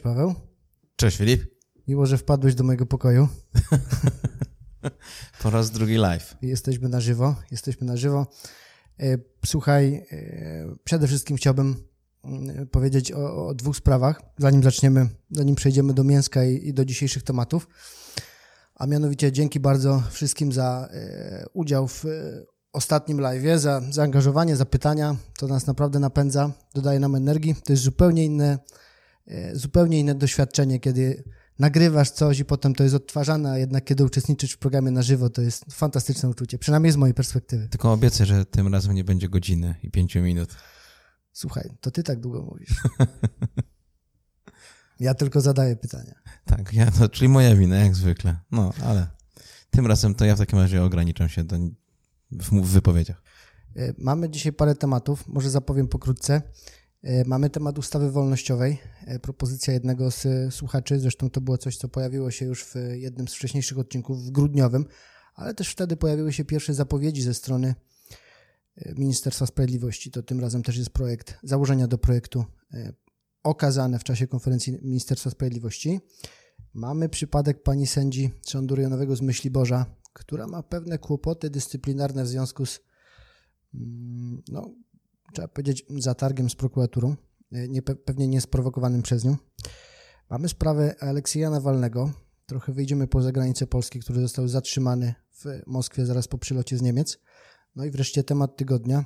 Cześć Paweł. Cześć Filip. Miło, że wpadłeś do mojego pokoju. po raz drugi live. Jesteśmy na żywo. Jesteśmy na żywo. E, słuchaj, e, przede wszystkim chciałbym mm, powiedzieć o, o dwóch sprawach, zanim zaczniemy, zanim przejdziemy do mięska i, i do dzisiejszych tematów. A mianowicie dzięki bardzo wszystkim za e, udział w ostatnim live, za zaangażowanie, za pytania. To nas naprawdę napędza, dodaje nam energii. To jest zupełnie inne zupełnie inne doświadczenie, kiedy nagrywasz coś i potem to jest odtwarzane, a jednak kiedy uczestniczysz w programie na żywo, to jest fantastyczne uczucie, przynajmniej z mojej perspektywy. Tylko obiecę, że tym razem nie będzie godziny i pięciu minut. Słuchaj, to ty tak długo mówisz. Ja tylko zadaję pytania. Tak, ja to, czyli moja wina, jak zwykle. No, ale tym razem to ja w takim razie ograniczam się do, w, w wypowiedziach. E, mamy dzisiaj parę tematów, może zapowiem pokrótce. E, mamy temat ustawy wolnościowej. E, propozycja jednego z słuchaczy, zresztą to było coś, co pojawiło się już w jednym z wcześniejszych odcinków, w grudniowym, ale też wtedy pojawiły się pierwsze zapowiedzi ze strony e, Ministerstwa Sprawiedliwości. To tym razem też jest projekt, założenia do projektu okazane w czasie konferencji Ministerstwa Sprawiedliwości. Mamy przypadek pani sędzi Sądu Rejonowego z Myśliborza, która ma pewne kłopoty dyscyplinarne w związku z mm, no, trzeba powiedzieć, zatargiem z prokuraturą, e, nie, pewnie nie sprowokowanym przez nią. Mamy sprawę Aleksieja Nawalnego. Trochę wyjdziemy poza granicę Polski, który został zatrzymany w Moskwie zaraz po przylocie z Niemiec. No i wreszcie temat tygodnia.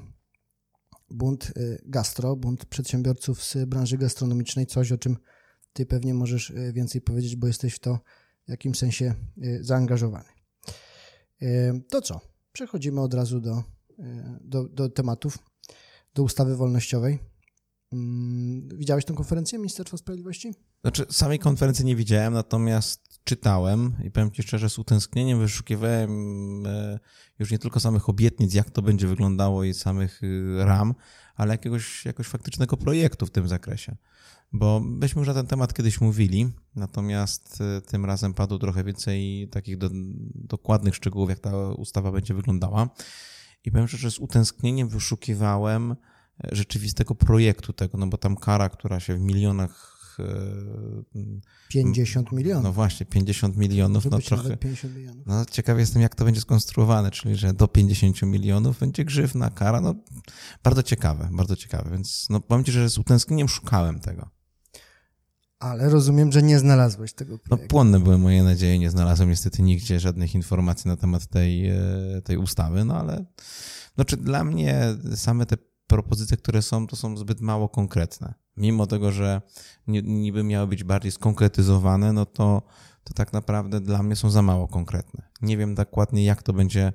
Bunt e, gastro, bunt przedsiębiorców z branży gastronomicznej, coś o czym ty pewnie możesz e, więcej powiedzieć, bo jesteś w to w jakimś sensie zaangażowany. To co? Przechodzimy od razu do, do, do tematów do ustawy wolnościowej. Mm, widziałeś tę konferencję Ministerstwa Sprawiedliwości? Znaczy, samej konferencji nie widziałem, natomiast czytałem i powiem Ci szczerze, z utęsknieniem wyszukiwałem e, już nie tylko samych obietnic, jak to będzie wyglądało i samych y, ram, ale jakiegoś, jakiegoś faktycznego projektu w tym zakresie. Bo myśmy już na ten temat kiedyś mówili, natomiast e, tym razem padło trochę więcej takich do, dokładnych szczegółów, jak ta ustawa będzie wyglądała. I powiem szczerze, z utęsknieniem wyszukiwałem e, rzeczywistego projektu tego, no bo tam kara, która się w milionach 50 e, milionów. No właśnie, 50 milionów. No trochę. 50 milionów. No ciekaw jestem, jak to będzie skonstruowane, czyli że do 50 milionów będzie grzywna kara. No bardzo ciekawe, bardzo ciekawe. Więc no powiem ci, że z utęsknieniem szukałem tego. Ale rozumiem, że nie znalazłeś tego no, projektu. No płonne były moje nadzieje, nie znalazłem niestety nigdzie żadnych informacji na temat tej, e, tej ustawy, no ale znaczy dla mnie same te propozycje, które są, to są zbyt mało konkretne. Mimo tego, że niby miały być bardziej skonkretyzowane, no to, to tak naprawdę dla mnie są za mało konkretne. Nie wiem dokładnie, jak to będzie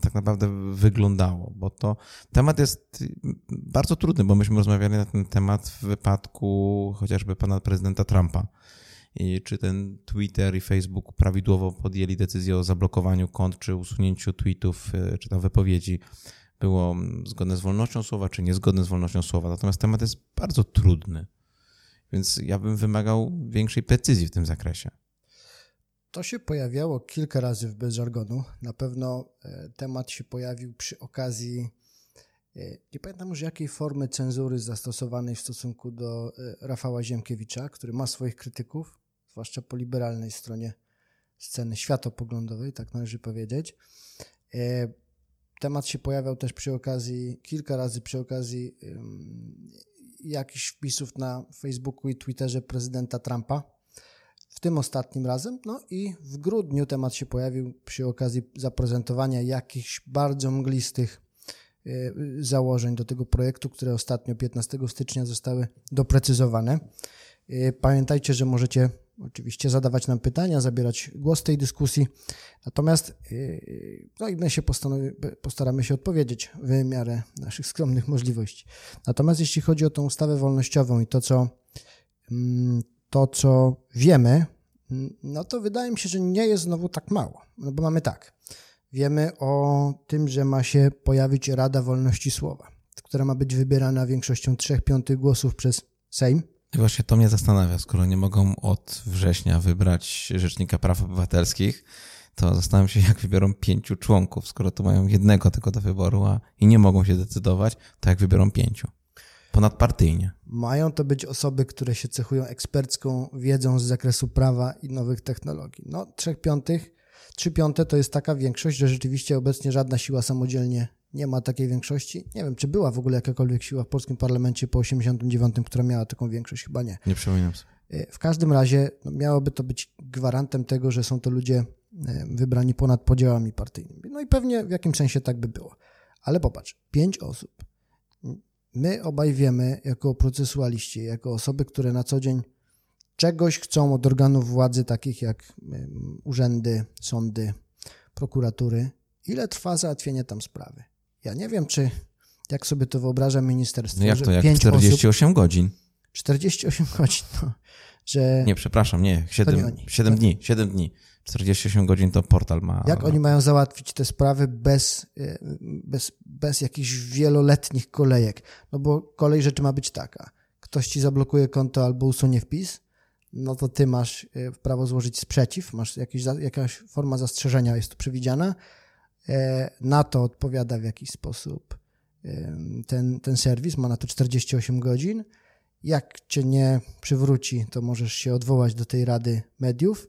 tak naprawdę wyglądało, bo to temat jest bardzo trudny, bo myśmy rozmawiali na ten temat w wypadku chociażby pana prezydenta Trumpa. I czy ten Twitter i Facebook prawidłowo podjęli decyzję o zablokowaniu kont, czy usunięciu tweetów, e, czy tam wypowiedzi było zgodne z wolnością słowa, czy niezgodne z wolnością słowa. Natomiast temat jest bardzo trudny, więc ja bym wymagał większej precyzji w tym zakresie. To się pojawiało kilka razy w Bez Żargonu. Na pewno e, temat się pojawił przy okazji, e, nie pamiętam już jakiej formy cenzury zastosowanej w stosunku do e, Rafała Ziemkiewicza, który ma swoich krytyków, zwłaszcza po liberalnej stronie sceny światopoglądowej, tak należy powiedzieć. Temat się pojawiał też przy okazji, kilka razy przy okazji jakichś wpisów na Facebooku i Twitterze prezydenta Trumpa w tym ostatnim razem. No i w grudniu temat się pojawił przy okazji zaprezentowania jakichś bardzo mglistych e, założeń do tego projektu, które ostatnio 15 stycznia zostały doprecyzowane. E, pamiętajcie, że możecie oczywiście zadawać nam pytania, zabierać głos w tej dyskusji. Natomiast e, no i my się postaramy się odpowiedzieć w miarę naszych skromnych możliwości. Natomiast jeśli chodzi o tą ustawę wolnościową i to, co mm, to, co wiemy, no to wydaje mi się, że nie jest znowu tak mało. No bo mamy tak. Wiemy o tym, że ma się pojawić Rada Wolności Słowa, która ma być wybierana większością 3 piątych głosów przez Sejm. I właśnie to mnie zastanawia, skoro nie mogą od września wybrać Rzecznika Praw Obywatelskich, to zastanawiam się, jak wybiorą pięciu członków, skoro to mają jednego tylko do wyboru, a i nie mogą się decydować, to jak wybiorą pięciu. Ponadpartyjnie. Mają to być osoby, które się cechują ekspercką wiedzą z zakresu prawa i nowych technologii. No, trzech piątych, trzy piąte to jest taka większość, że rzeczywiście obecnie żadna siła samodzielnie nie ma takiej większości. Nie wiem, czy była w ogóle jakakolwiek siła w polskim parlamencie po 89, która miała taką większość, chyba nie. Nie przypominam sobie. E, w każdym razie no, miałoby to być gwarantem tego, że są to ludzie e, wybrani ponad podziałami partyjnymi. No i pewnie w jakimś sensie tak by było. Ale popatrz, pięć osób. My obaj wiemy, jako procesualiści, jako osoby, które na co dzień czegoś chcą od organów władzy, takich jak urzędy, sądy, prokuratury, ile trwa załatwienie tam sprawy. Ja nie wiem, czy jak sobie to wyobraża ministerstwo. No jak to, jak 48 osób, godzin? 48 godzin, no, że... Nie, przepraszam, nie, 7, 7 dni, 7 dni. 48 godzin to portal ma. Jak oni mają załatwić te sprawy bez, e, bez, bez jakichś wieloletnich kolejek? No bo kolej rzeczy ma być taka. Ktoś ci zablokuje konto albo usunie wpis, no to ty masz e, prawo złożyć sprzeciw, masz jakiś, jakaś forma zastrzeżenia jest tu przewidziana. E, na to odpowiada w jakiś sposób ten, ten serwis, ma na to 48 godzin. Jak cię nie przywróci, to możesz się odwołać do tej Rady Mediów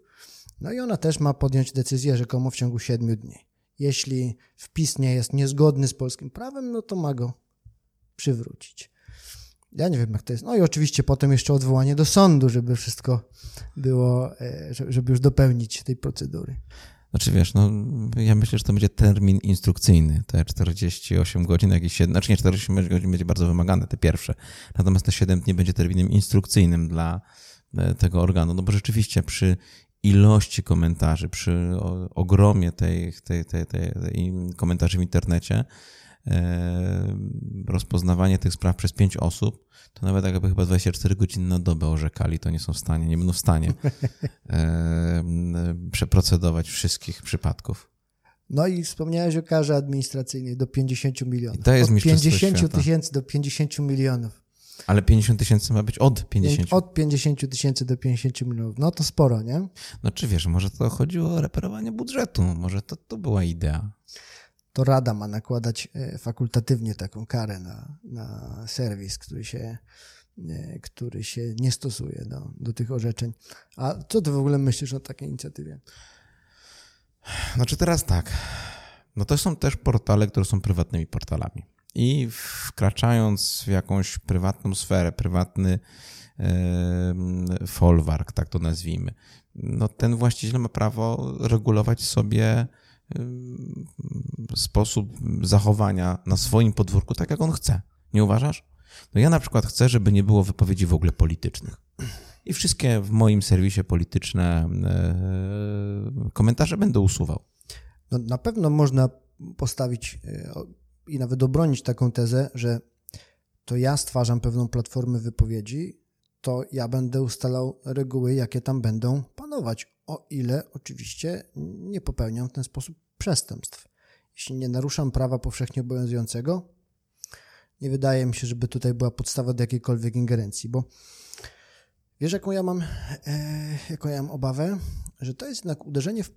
no i ona też ma podjąć decyzję rzekomo w ciągu siedmiu dni. Jeśli wpis nie jest niezgodny z polskim prawem, no to ma go przywrócić. Ja nie wiem, jak to jest. No i oczywiście potem jeszcze odwołanie do sądu, żeby wszystko było, e, żeby już dopełnić tej procedury. Znaczy wiesz, no ja myślę, że to będzie termin instrukcyjny, te 48 godzin, jakieś 7, znaczy nie 48 godzin będzie bardzo wymagane, te pierwsze. Natomiast te 7 dni będzie terminem instrukcyjnym dla e, tego organu, no bo rzeczywiście przy ilości komentarzy, przy ogromie tej, tej, tej, tej, tej komentarzy w internecie, e, rozpoznawanie tych spraw przez pięć osób, to nawet jakby chyba 24 godziny na dobę orzekali, to nie są w stanie, nie będą w stanie e, przeprocedować wszystkich przypadków. No i wspomniałeś o karze administracyjnej do 50 milionów. To jest Od 50 tysięcy do 50 milionów. Ale 50 tysięcy ma być od 50. Od 50 tysięcy do 50 milionów. No to sporo, nie? No czy wiesz, może to chodziło o reperowanie budżetu, może to, to była idea. To Rada ma nakładać e, fakultatywnie taką karę na, na serwis, który się, e, który się nie stosuje do, do tych orzeczeń. A co ty w ogóle myślisz o takiej inicjatywie? Znaczy teraz tak. No to są też portale, które są prywatnymi portalami. I wkraczając w jakąś prywatną sferę, prywatny folwark, tak to nazwijmy, no ten właściciel ma prawo regulować sobie sposób zachowania na swoim podwórku tak, jak on chce. Nie uważasz? No ja na przykład chcę, żeby nie było wypowiedzi w ogóle politycznych. I wszystkie w moim serwisie polityczne komentarze będę usuwał. No, na pewno można postawić e, i nawet obronić taką tezę, że to ja stwarzam pewną platformę wypowiedzi, to ja będę ustalał reguły, jakie tam będą panować, o ile oczywiście nie popełniam w ten sposób przestępstw. Jeśli nie naruszam prawa powszechnie obowiązującego, nie wydaje mi się, żeby tutaj była podstawa do jakiejkolwiek ingerencji, bo wiesz, jaką ja mam, e, jaką ja mam obawę? Że to jest jednak uderzenie w,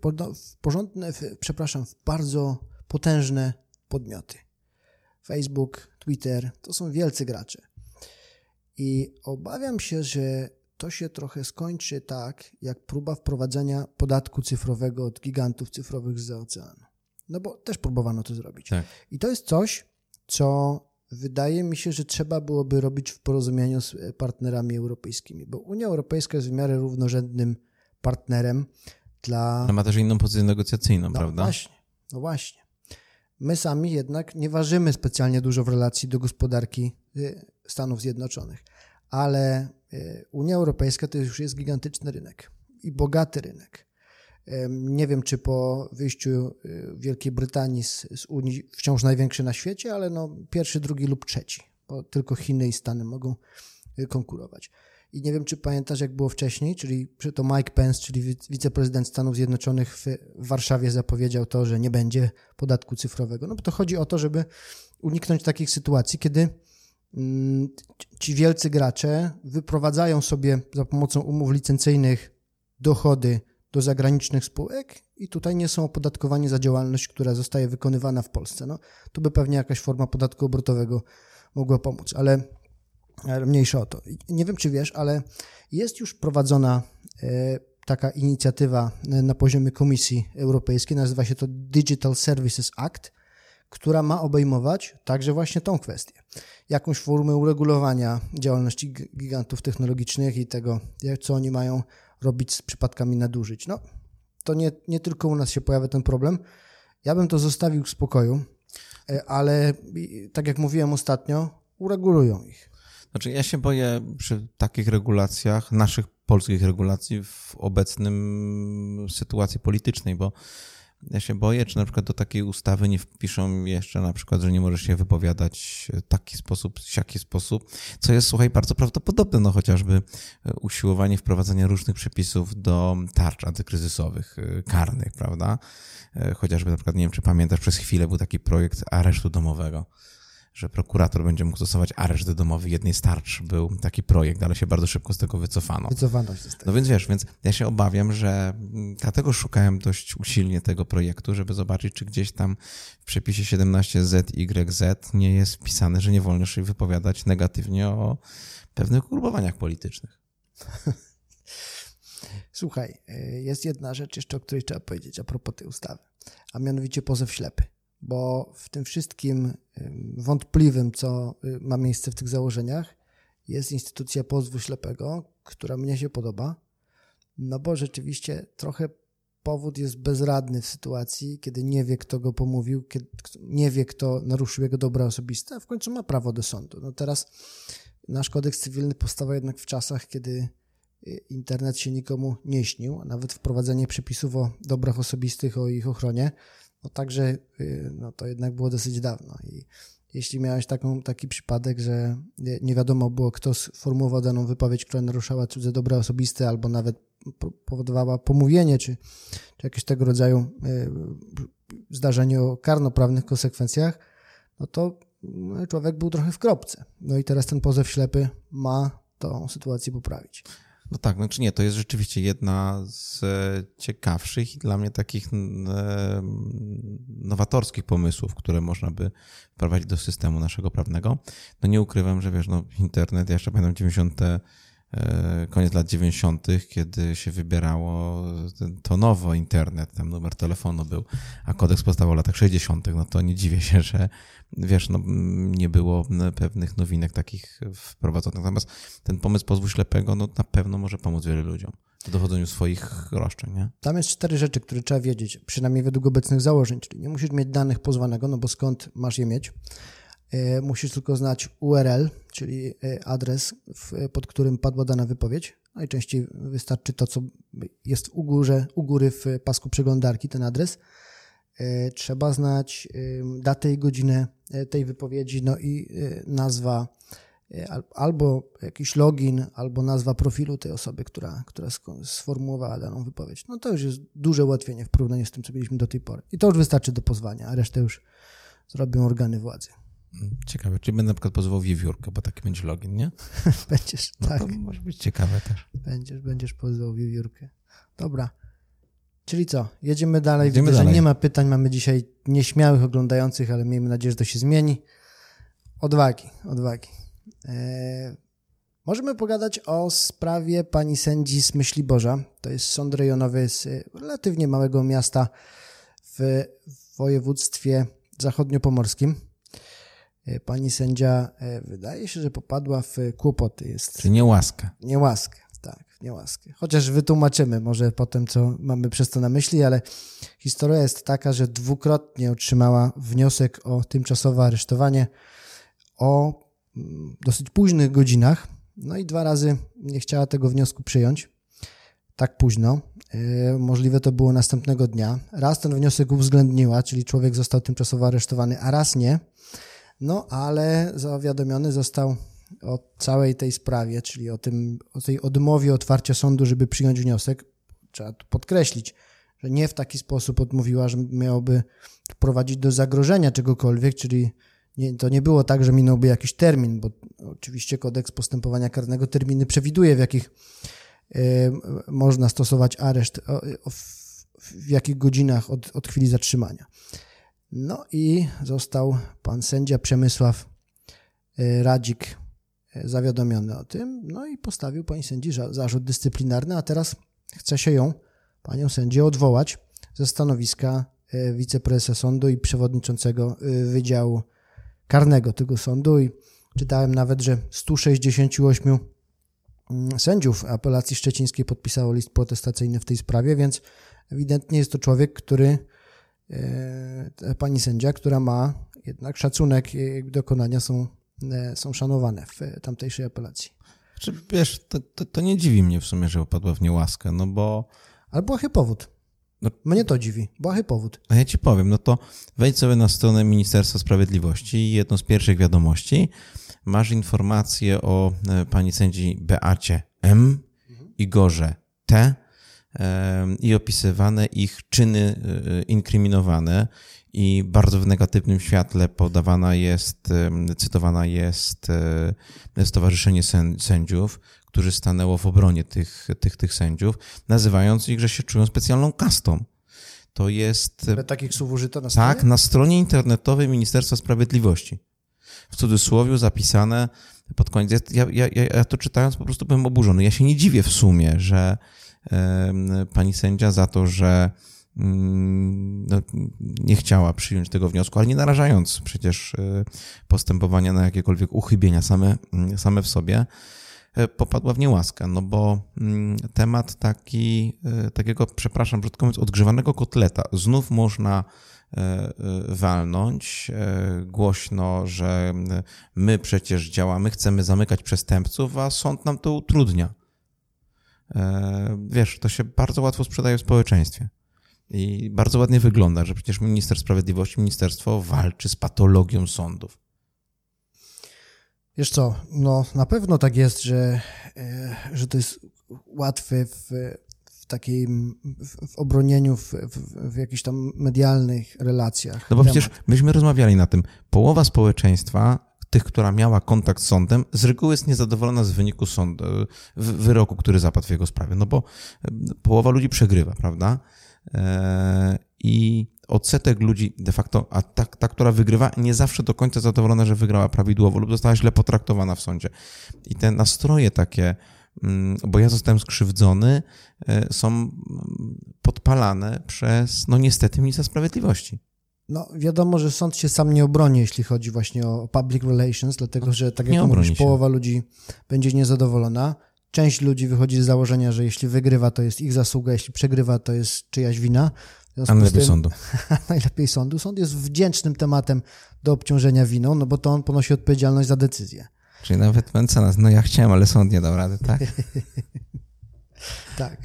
porządne, w, przepraszam, w bardzo potężne podmioty. Facebook, Twitter, to są wielcy gracze. I obawiam się, że to się trochę skończy tak, jak próba wprowadzenia podatku cyfrowego od gigantów cyfrowych z oceanu. No bo też próbowano to zrobić. Tak. I to jest coś, co wydaje mi się, że trzeba byłoby robić w porozumieniu z partnerami europejskimi, bo Unia Europejska jest w miarę równorzędnym partnerem dla. No ma też inną pozycję negocjacyjną, no prawda? Właśnie, no właśnie. My sami jednak nie ważymy specjalnie dużo w relacji do gospodarki y, Stanów Zjednoczonych, ale y, Unia Europejska to już jest gigantyczny rynek i bogaty rynek. Nie wiem, czy po wyjściu y, Wielkiej Brytanii z, z, Unii wciąż największy na świecie, ale no pierwszy, drugi lub trzeci, bo tylko Chiny i Stany mogą konkurować. I nie wiem, czy pamiętasz, jak było wcześniej, czyli to Mike Pence, czyli wiceprezydent Stanów Zjednoczonych w Warszawie zapowiedział to, że nie będzie podatku cyfrowego. No bo to chodzi o to, żeby uniknąć takich sytuacji, kiedy mm, ci wielcy gracze wyprowadzają sobie za pomocą umów licencyjnych dochody do zagranicznych spółek i tutaj nie są opodatkowani za działalność, która zostaje wykonywana w Polsce. No, to by pewnie jakaś forma podatku obrotowego mogła pomóc, Ale mniejsza o to. Nie wiem, czy wiesz, ale jest już prowadzona e, taka inicjatywa na poziomie Komisji Europejskiej, nazywa się to Digital Services Act, która ma obejmować także właśnie tą kwestię. Jakąś formę uregulowania działalności gigantów technologicznych i tego, co oni mają robić z przypadkami nadużyć. No, to nie, nie tylko u nas się pojawia ten problem. Ja bym to zostawił w spokoju, e, ale tak jak mówiłem ostatnio, uregulują ich. Znaczy, ja się boję przy takich regulacjach, naszych polskich regulacji w obecnym sytuacji politycznej, bo ja się boję, czy na przykład do takiej ustawy nie wpiszą jeszcze na przykład, że nie możesz się wypowiadać taki sposób, w jaki sposób, co jest, słuchaj, bardzo prawdopodobne, no chociażby usiłowanie wprowadzenia różnych przepisów do tarcz antykryzysowych, y, karnych, prawda? Y, chociażby na przykład, nie wiem, czy pamiętasz, przez chwilę był taki projekt aresztu domowego że prokurator będzie mógł stosować areszt domowy jednej starcz. Był taki projekt, ale się bardzo szybko z tego wycofano. Wycofano się z tego. No więc wiesz, więc ja się obawiam, że dlatego szukałem dość usilnie tego projektu, żeby zobaczyć, czy gdzieś tam w przepisie 17ZYZ nie jest wpisane, że nie wolno się wypowiadać negatywnie o pewnych ugrupowaniach politycznych. Słuchaj, y, jest jedna rzecz jeszcze, o której trzeba powiedzieć a propos tej ustawy, a mianowicie pozew ślepy bo w tym wszystkim wątpliwym, co y, ma miejsce w tych założeniach, jest instytucja pozwu ślepego, która mnie się podoba, no bo rzeczywiście trochę powód jest bezradny w sytuacji, kiedy nie wie, kto go pomówił, kiedy nie wie, kto naruszył jego dobra osobiste, a w końcu ma prawo do sądu. No teraz nasz kodeks cywilny powstał jednak w czasach, kiedy y, internet się nikomu nie śnił, a nawet wprowadzenie przepisów o dobrach osobistych, o ich ochronie no także y, no to jednak było dosyć dawno i jeśli miałeś taką, taki przypadek, że nie wiadomo było, kto sformułował daną wypowiedź, która naruszała cudze dobra osobiste albo nawet powodowała pomówienie, czy, czy jakieś tego rodzaju y, zdarzenie o karnoprawnych konsekwencjach, no to no, człowiek był trochę w kropce. No i teraz ten pozew ślepy ma tą sytuację poprawić. No tak, znaczy nie, to jest rzeczywiście jedna z e, ciekawszych i dla mnie takich e, nowatorskich pomysłów, które można by wprowadzić do systemu naszego prawnego. No nie ukrywam, że wiesz, no internet, ja jeszcze pamiętam 90 E, koniec lat 90., kiedy się wybierało to nowo internet, tam numer telefonu był, a kodeks powstawał w latach 60., no to nie dziwię się, że wiesz, no, nie było pewnych nowinek takich wprowadzonych. Natomiast ten pomysł pozwu ślepego, no na pewno może pomóc wielu ludziom w dochodzeniu swoich roszczeń, nie? Tam jest cztery rzeczy, które trzeba wiedzieć, przynajmniej według obecnych założeń, czyli nie musisz mieć danych pozwanego, no bo skąd masz je mieć, E, musisz tylko znać URL, czyli e, adres, pod którym padła dana wypowiedź. Najczęściej wystarczy to, co jest u, górze, u góry w pasku przeglądarki, ten adres. E, trzeba znać datę i godzinę tej wypowiedzi, no i nazwa albo jakiś login, albo nazwa profilu tej osoby, która, która sformułowała daną wypowiedź. No to już jest duże ułatwienie w porównaniu z tym, co mieliśmy do tej pory. I to już wystarczy do pozwania, a resztę już zrobią organy władzy. Ciekawe, czy będę na przykład pozwał wiewiórkę, bo taki będzie login, nie? będziesz, no tak. To może być ciekawe też. Będziesz, będziesz pozwał wiewiórkę. Dobra. Czyli co? Jedziemy dalej. Jedziemy Widzę, dalej. że nie ma pytań. Mamy dzisiaj nieśmiałych oglądających, ale miejmy nadzieję, że to się zmieni. Odwagi, odwagi. Eee, możemy pogadać o sprawie pani sędzi z Myśli Boża. To jest sąd rejonowy z relatywnie małego miasta w województwie zachodniopomorskim. E, pani sędzia e, wydaje się, że popadła w kłopoty. Jest Czy niełaskę. Niełaskę, tak, niełaskę. Chociaż wytłumaczymy może potem, co mamy przez to na myśli, ale historia jest taka, że dwukrotnie otrzymała wniosek o tymczasowe aresztowanie o mm, dosyć późnych godzinach. No i dwa razy nie chciała tego wniosku przyjąć. Tak późno. E, możliwe to było następnego dnia. Raz ten wniosek uwzględniła, czyli człowiek został tymczasowo aresztowany, a raz nie. No, ale zawiadomiony został o całej tej sprawie, czyli o, tym, o tej odmowie otwarcia sądu, żeby przyjąć wniosek. Trzeba tu podkreślić, że nie w taki sposób odmówiła, że miałoby prowadzić do zagrożenia czegokolwiek, czyli nie, to nie było tak, że minąłby jakiś termin, bo oczywiście kodeks postępowania karnego terminy przewiduje, w jakich y, można stosować areszt, o, o, w, w jakich godzinach od, od chwili zatrzymania. No i został pan sędzia Przemysław e, Radzik zawiadomiony o tym, no i postawił pani sędzi zarzut dyscyplinarny, a teraz chce się ją, panią sędzię, odwołać ze stanowiska wiceprezesa sądu i przewodniczącego Wydziału Karnego tego sądu. I czytałem nawet, że 168 mm, sędziów apelacji szczecińskiej podpisało list protestacyjny w tej sprawie, więc ewidentnie jest to człowiek, który pani sędzia, która ma jednak szacunek, jej dokonania są, e, są szanowane w tamtejszej apelacji. Czy wiesz, to, to, to, nie dziwi mnie w sumie, że opadła w niełaskę, no bo... Ale błahy powód. No, Mnie to dziwi. Błahy powód. A ja ci powiem, no to wejdź sobie na stronę Ministerstwa Sprawiedliwości i jedną z pierwszych wiadomości masz informację o e, pani sędzi Beacie M. Igorze T, i opisywane ich czyny e, inkryminowane i bardzo w negatywnym świetle podawana jest, cytowana jest e, Stowarzyszenie Sędziów, którzy stanęło w obronie tych, tych, tych sędziów, nazywając ich, że się czują specjalną kastą. To jest. Ale takich słów użyto na stronie? Tak, na stronie internetowej Ministerstwa Sprawiedliwości. W cudzysłowie zapisane pod koniec. Ja, ja, ja, ja to czytając po prostu byłem oburzony. Ja się nie dziwię w sumie, że pani sędzia za to, że mm, no, nie chciała przyjąć tego wniosku, ale nie narażając przecież e, postępowania na jakiekolwiek uchybienia same, mm, same w sobie, e, popadła w niełaskę, no bo mm, temat taki, e, takiego, przepraszam, brzydko mówiąc, odgrzewanego kotleta znów można walnąć głośno, że my przecież działamy, chcemy zamykać przestępców, a sąd nam to utrudnia. E, wiesz, to się bardzo łatwo sprzedaje w społeczeństwie. I bardzo ładnie wygląda, że przecież minister sprawiedliwości, ministerstwo walczy z patologią sądów. Wiesz co, no na pewno tak jest, że, e, że to jest łatwe w, w takiej, w, w obronieniu, w, w, w jakichś tam medialnych relacjach. No bo przecież myśmy rozmawiali na tym. Połowa społeczeństwa tych, która miała kontakt z sądem, z reguły jest niezadowolona z wyniku sądu, wyroku, który zapadł w jego sprawie, no bo e, połowa ludzi przegrywa, prawda? E, I odsetek ludzi de facto, a ta, ta, która wygrywa, nie zawsze do końca zadowolona, że wygrała prawidłowo lub została źle potraktowana w sądzie. I te nastroje takie, mm, bo ja zostałem skrzywdzony, e, są podpalane przez, no niestety, ministra sprawiedliwości. No, wiadomo, że sąd się sam nie obroni, jeśli chodzi właśnie o public relations, dlatego że, tak jak mówisz, połowa ludzi będzie niezadowolona. Część ludzi wychodzi z założenia, że jeśli wygrywa, to jest ich zasługa, jeśli przegrywa, to jest czyjaś wina. A najlepiej tym, sądu. najlepiej sądu. Sąd jest wdzięcznym tematem do obciążenia winą, no bo to on ponosi odpowiedzialność za decyzję. Czyli nawet mecenas, no ja chciałem, ale sąd nie dał rady, tak? tak.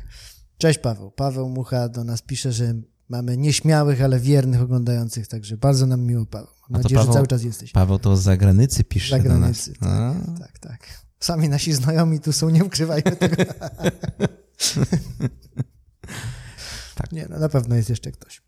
Cześć Paweł. Paweł Mucha do nas pisze, że Mamy nieśmiałych, ale wiernych oglądających, także bardzo nam miło, Paweł. Mam nadzieję, Paweł, że cały czas jesteś. Paweł to z zagranicy pisze Z zagranicy, tak, tak, tak. Sami nasi znajomi tu są, nie ukrywajmy tego. tak. Nie, no, na pewno jest jeszcze ktoś.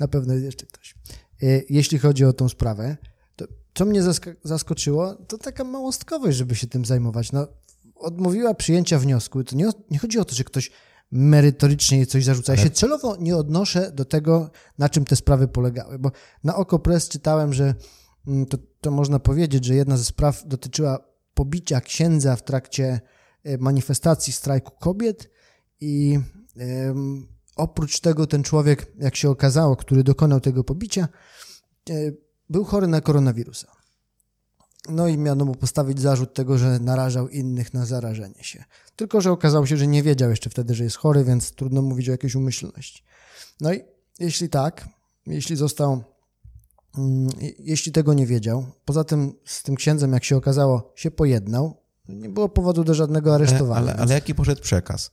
Na pewno jest jeszcze ktoś. E, jeśli chodzi o tą sprawę, to co mnie zaskoczyło, to taka małostkowość, żeby się tym zajmować. No, odmówiła przyjęcia wniosku. To nie, nie chodzi o to, że ktoś merytorycznie coś zarzuca. Ja się celowo nie odnoszę do tego, na czym te sprawy polegały, bo na oko press czytałem, że mm, to, to można powiedzieć, że jedna ze spraw dotyczyła pobicia księdza w trakcie e, manifestacji strajku kobiet i oprócz tego ten człowiek, jak się okazało, który dokonał tego pobicia, e, był chory na koronawirusa. No i miano mu postawić zarzut tego, że narażał innych na zarażenie się. Tylko, że okazało się, że nie wiedział jeszcze wtedy, że jest chory, więc trudno mówić o jakiejś umyślności. No i jeśli tak, jeśli został, mm, jeśli tego nie wiedział, poza tym z tym księdzem, jak się okazało, się pojednał, nie było powodu do żadnego aresztowania. Ale, ale, ale jaki poszedł przekaz?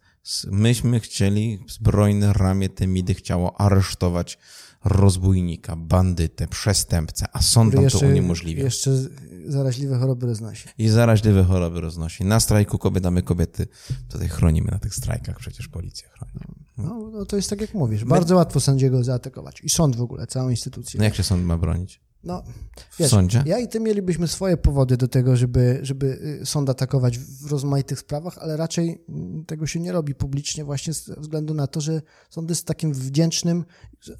Myśmy chcieli, zbrojne ramię Temidy chciało aresztować rozbójnika, bandytę, przestępcę, a sąd wam to uniemożliwia. Jeszcze zaraźliwe choroby roznosi. I zaraźliwe choroby roznosi. Na strajku kobiet, a my kobiety tutaj chronimy na tych strajkach, przecież policja chroni. No, no to jest tak jak mówisz, bardzo my... łatwo sędziego zaatakować. I sąd w ogóle, całą instytucję. No jak się sąd ma bronić? No, w wiesz, sądzie? Ja i ty mielibyśmy swoje powody do tego, żeby, żeby y, sąd atakować w rozmaitych sprawach, ale raczej mm, tego się nie robi publicznie właśnie ze względu na to, że sąd jest takim wdzięcznym.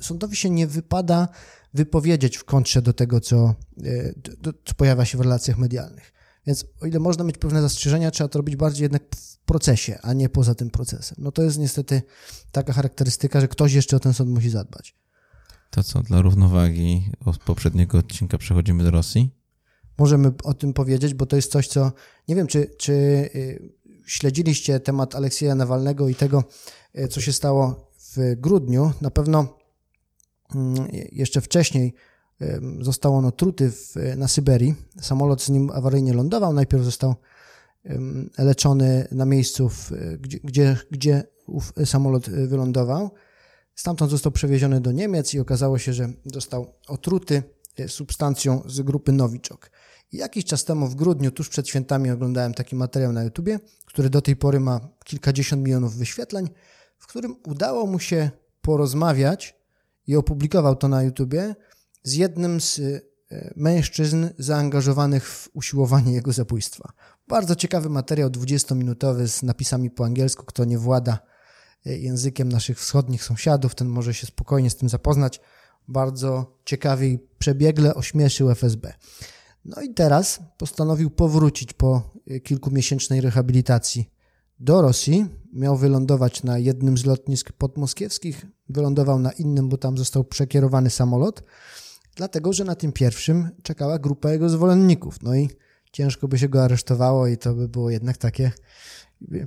Sądowi się nie wypada wypowiedzieć w kontrze do tego, co, y, do, co pojawia się w relacjach medialnych. Więc o ile można mieć pewne zastrzeżenia, trzeba to robić bardziej jednak w procesie, a nie poza tym procesem. No to jest niestety taka charakterystyka, że ktoś jeszcze o ten sąd musi zadbać. To co, dla równowagi od poprzedniego odcinka przechodzimy do Rosji? Możemy o tym powiedzieć, bo to jest coś, co nie wiem, czy, czy y, śledziliście temat Aleksieja Nawalnego i tego, y, co się stało w grudniu. Na pewno mm, jeszcze wcześniej został on otruty w, na Syberii. Samolot z nim awaryjnie lądował. Najpierw został leczony na miejscu, w, gdzie, gdzie, gdzie samolot wylądował. Stamtąd został przewieziony do Niemiec i okazało się, że został otruty e, substancją z grupy Nowiczok. Jakiś czas temu w grudniu, tuż przed świętami, oglądałem taki materiał na YouTubie, który do tej pory ma kilkadziesiąt milionów wyświetleń, w którym udało mu się porozmawiać i opublikował to na YouTubie z jednym z e, mężczyzn zaangażowanych w usiłowanie jego zabójstwa. Bardzo ciekawy materiał, 20-minutowy z napisami po angielsku. Kto nie włada językiem naszych wschodnich sąsiadów, ten może się spokojnie z tym zapoznać. Bardzo ciekawie i przebiegle ośmieszył FSB. No i teraz postanowił powrócić po e, kilkumiesięcznej rehabilitacji do Rosji. Miał wylądować na jednym z lotnisk podmoskiewskich, wylądował na innym, bo tam został przekierowany samolot dlatego że na tym pierwszym czekała grupa jego zwolenników. No i ciężko by się go aresztowało i to by było jednak takie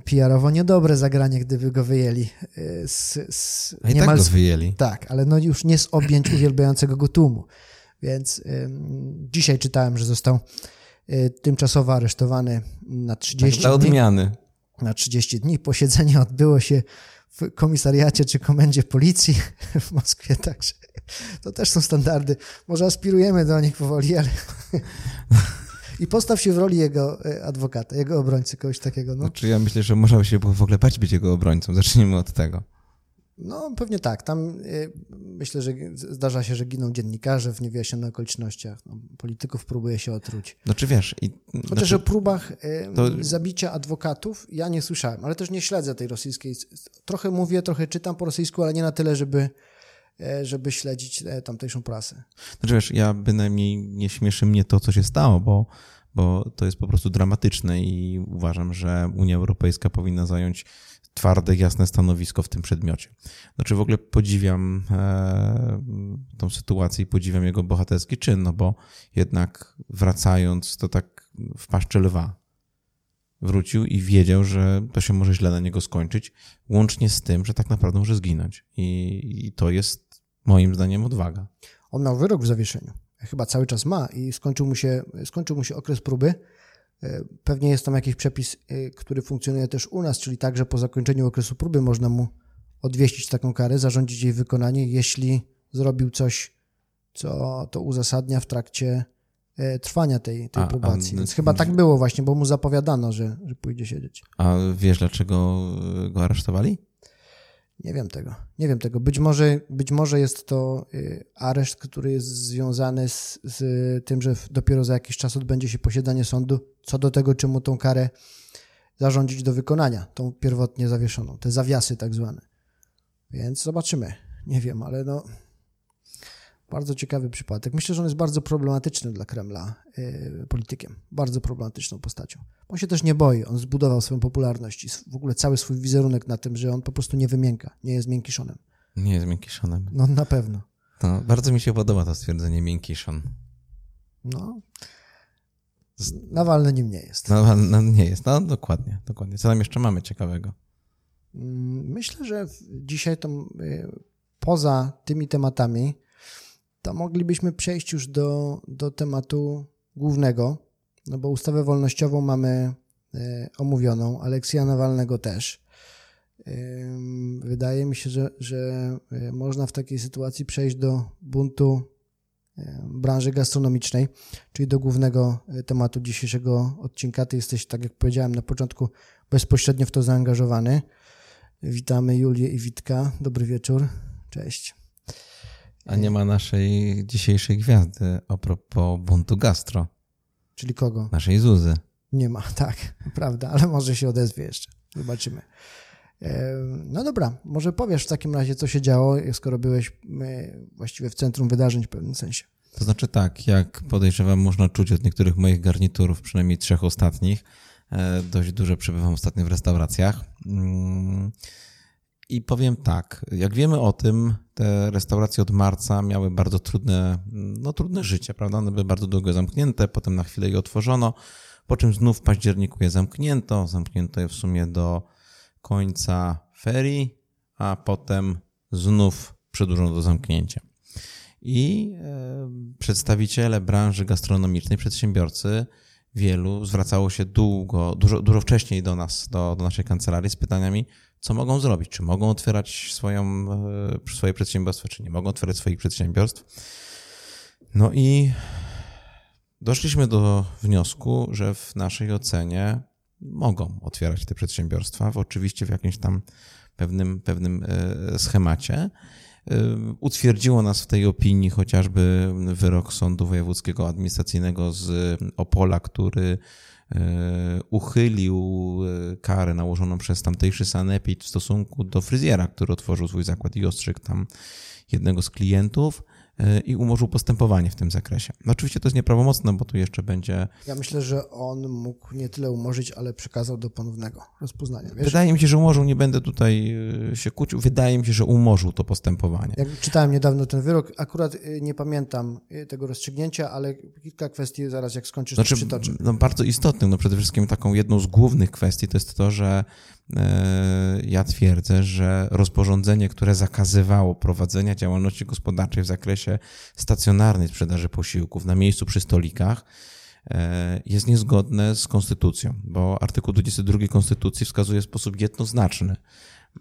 PR-owo niedobre zagranie, gdyby go wyjęli. E, z, z, A i tak go wyjęli. Tak, ale no już nie z objęć uwielbiającego go tłumu. Więc dzisiaj czytałem, że został y, tymczasowo aresztowany na 30 tak, dla dni. odmiany. Na 30 dni. Posiedzenie odbyło się w komisariacie czy komendzie policji w Moskwie, także to też są standardy. Może aspirujemy do nich powoli, ale... I postaw się w roli jego e, adwokata, jego obrońcy, kogoś takiego. No. Znaczy ja myślę, że można się w ogóle bać być jego obrońcą. Zacznijmy od tego. No, pewnie tak. Tam y, myślę, że zdarza się, że giną dziennikarze w niewyjaśnionych okolicznościach. No, polityków próbuje się otruć. Znaczy wiesz... I, Chociaż znaczy, o próbach y, to... zabicia adwokatów ja nie słyszałem, ale też nie śledzę tej rosyjskiej. Trochę mówię, trochę czytam po rosyjsku, ale nie na tyle, żeby żeby śledzić tamtejszą prasę. Znaczy wiesz, ja bynajmniej nie śmieszy mnie to, co się stało, bo, bo to jest po prostu dramatyczne i uważam, że Unia Europejska powinna zająć twarde, jasne stanowisko w tym przedmiocie. Znaczy w ogóle podziwiam e, tą sytuację i podziwiam jego bohaterski czyn, no bo jednak wracając to tak w paszcze lwa wrócił i wiedział, że to się może źle na niego skończyć, łącznie z tym, że tak naprawdę może zginąć. I, i to jest moim zdaniem odwaga. On miał wyrok w zawieszeniu. Chyba cały czas ma i skończył mu się, skończył mu się okres próby E, pewnie jest tam jakiś przepis, e, który funkcjonuje też u nas, czyli tak, że po zakończeniu okresu próby można mu odwieścić taką karę, zarządzić jej wykonanie, jeśli zrobił coś, co to uzasadnia w trakcie trwania tej, tej a, probacji. A, Więc chyba tak było właśnie, bo mu zapowiadano, że, że pójdzie siedzieć. A wiesz, dlaczego go aresztowali? Nie wiem tego. Nie wiem tego. Być może, być może jest to y, areszt, który jest związany z, z tym, że dopiero za jakiś czas odbędzie się posiedzenie sądu co do tego, czemu tą karę zarządzić do wykonania, tą pierwotnie zawieszoną, te zawiasy tak zwane. Więc zobaczymy. Nie wiem, ale no bardzo ciekawy przypadek. Myślę, że on jest bardzo problematyczny dla Kremla yy, politykiem. Bardzo problematyczną postacią. On się też nie boi. On zbudował swoją popularność i w ogóle cały swój wizerunek na tym, że on po prostu nie wymięka, nie jest miękkiszonem. Nie jest miękkiszonem. No na pewno. No, bardzo mi się podoba to stwierdzenie miękkiszon. No. Nawalny nim nie jest. Nawalny no, nie jest. No dokładnie, dokładnie. Co tam jeszcze mamy ciekawego? Mm, myślę, że dzisiaj to y, poza tymi tematami to moglibyśmy przejść już do, do tematu głównego, no bo ustawę wolnościową mamy e, omówioną, Aleksja Nawalnego też. Wydaje mi się, że, że e, można w takiej sytuacji przejść do buntu e, branży gastronomicznej, czyli do głównego tematu dzisiejszego odcinka. Ty jesteś, tak jak powiedziałem na początku, bezpośrednio w to zaangażowany. Witamy Julię i Witka. Dobry wieczór. Cześć. A nie ma naszej dzisiejszej gwiazdy a propos buntu gastro. Czyli kogo? Naszej Zuzy. Nie ma, tak, prawda, ale może się odezwie jeszcze. Zobaczymy. No dobra, może powiesz w takim razie, co się działo, skoro byłeś właściwie w centrum wydarzeń w pewnym sensie. To znaczy tak, jak podejrzewam, można czuć od niektórych moich garniturów, przynajmniej trzech ostatnich, e, dość dużo przebywam ostatnio w restauracjach. I powiem tak, jak wiemy o tym, te restauracje od marca miały bardzo trudne, no trudne życie, prawda? One były bardzo długo zamknięte, potem na chwilę je otworzono, po czym znów w październiku je zamknięto, zamknięto je w sumie do końca ferii, a potem znów przedłużono do zamknięcia. I e, przedstawiciele branży gastronomicznej, przedsiębiorcy, wielu zwracało się długo, dużo, dużo wcześniej do nas, do, do naszej kancelarii z pytaniami, co mogą zrobić, czy mogą otwierać swoją, e, swoje przedsiębiorstwa, czy nie mogą otwierać swoich przedsiębiorstw. No i doszliśmy do wniosku, że w naszej ocenie mogą otwierać te przedsiębiorstwa, w oczywiście w jakimś tam pewnym, pewnym e, schemacie. Utwierdziło nas w tej opinii chociażby wyrok Sądu Wojewódzkiego Administracyjnego z Opola, który e, uchylił karę nałożoną przez tamtejszy sanepid w stosunku do fryzjera, który otworzył swój zakład i ostrzyk tam jednego z klientów. E, i umorzył postępowanie w tym zakresie. No oczywiście to jest nieprawomocne, bo tu jeszcze będzie. Ja myślę, że on mógł nie tyle umorzyć, ale przekazał do ponownego rozpoznania. Wiesz? Wydaje mi się, że umorzył, nie będę tutaj e, się kłócił, wydaje mi się, że umorzył to postępowanie. Jak czytałem niedawno ten wyrok, akurat e, nie pamiętam tego rozstrzygnięcia, ale kilka kwestii zaraz jak skończysz, znaczy, to przytoczę. No, bardzo istotnym, no przede wszystkim taką jedną z głównych kwestii to jest to, że E, ja twierdzę, że rozporządzenie, które zakazywało prowadzenia działalności gospodarczej w zakresie stacjonarnej sprzedaży posiłków na miejscu przy stolikach, e, jest niezgodne z konstytucją, bo artykuł 22 Konstytucji wskazuje w sposób jednoznaczny,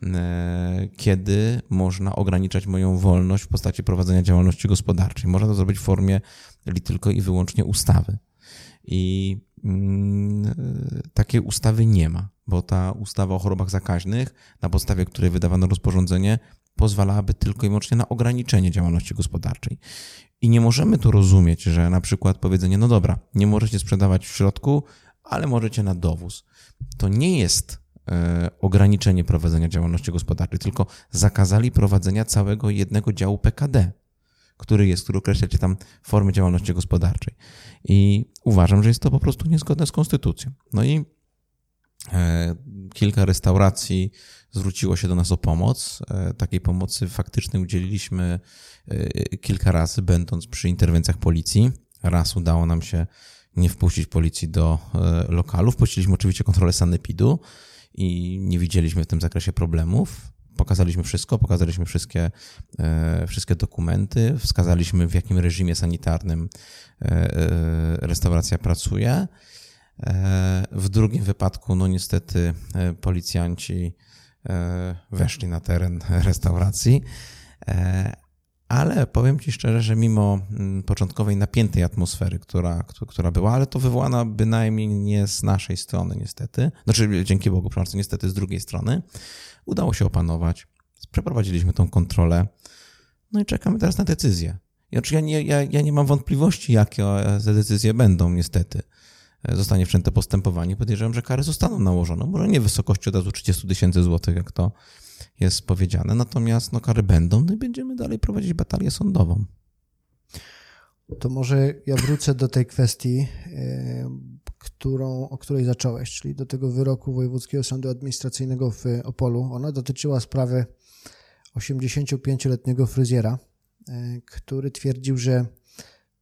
e, kiedy można ograniczać moją wolność w postaci prowadzenia działalności gospodarczej. Można to zrobić w formie tylko i wyłącznie ustawy. I mm, takiej ustawy nie ma bo ta ustawa o chorobach zakaźnych, na podstawie której wydawano rozporządzenie, pozwalałaby tylko i wyłącznie na ograniczenie działalności gospodarczej. I nie możemy tu rozumieć, że na przykład powiedzenie, no dobra, nie możecie sprzedawać w środku, ale możecie na dowóz. To nie jest e, ograniczenie prowadzenia działalności gospodarczej, tylko zakazali prowadzenia całego jednego działu PKD, który jest, który określacie tam formy działalności gospodarczej. I uważam, że jest to po prostu niezgodne z konstytucją. No i kilka restauracji zwróciło się do nas o pomoc. E, takiej pomocy faktycznie udzieliliśmy e, kilka razy, będąc przy interwencjach policji. Raz udało nam się nie wpuścić policji do lokalu. Wpuściliśmy oczywiście kontrolę sanepidu i nie widzieliśmy w tym zakresie problemów. Pokazaliśmy wszystko, pokazaliśmy wszystkie, wszystkie dokumenty, wskazaliśmy w jakim reżimie sanitarnym restauracja pracuje E, w drugim wypadku, no niestety, e, policjanci e, weszli na teren restauracji, ale powiem Ci szczerze, że mimo mm, początkowej napiętej atmosfery, która, która była, ale to wywołana bynajmniej nie z naszej strony, niestety, znaczy dzięki Bogu, przepraszam, niestety z drugiej strony, udało się opanować. Przeprowadziliśmy tą kontrolę, no i czekamy teraz na decyzję. Znaczy ja nie, ja, ja nie mam wątpliwości, jakie te decyzje będą, niestety. E, zostanie wszczęte postępowanie, podejrzewam, że kary zostaną nałożone. Może nie w wysokości od razu 30 tysięcy złotych, jak to jest powiedziane, natomiast no, kary będą no i będziemy dalej prowadzić batalię sądową. To może ja wrócę do tej kwestii, e, którą, o której zacząłeś, czyli do tego wyroku Wojewódzkiego Sądu Administracyjnego w Opolu. Ona dotyczyła sprawy 85-letniego fryzjera, e, który twierdził, że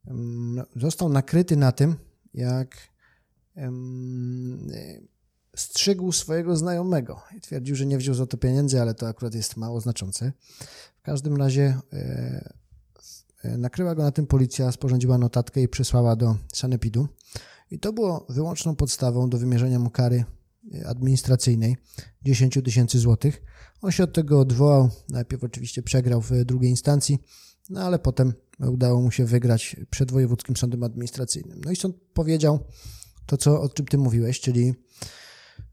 mm, został nakryty na tym, jak strzygł swojego znajomego i twierdził, że nie wziął za to pieniędzy, ale to akurat jest mało znaczące. W każdym razie e, e, nakryła go na tym policja, sporządziła notatkę i przesłała do sanepidu. I to było wyłączną podstawą do wymierzenia mu kary e, administracyjnej 10 tysięcy złotych. On się od tego odwołał, najpierw oczywiście przegrał w drugiej instancji, no ale potem udało mu się wygrać przed Wojewódzkim Sądem Administracyjnym. No i sąd powiedział, to, co, o czym ty mówiłeś, czyli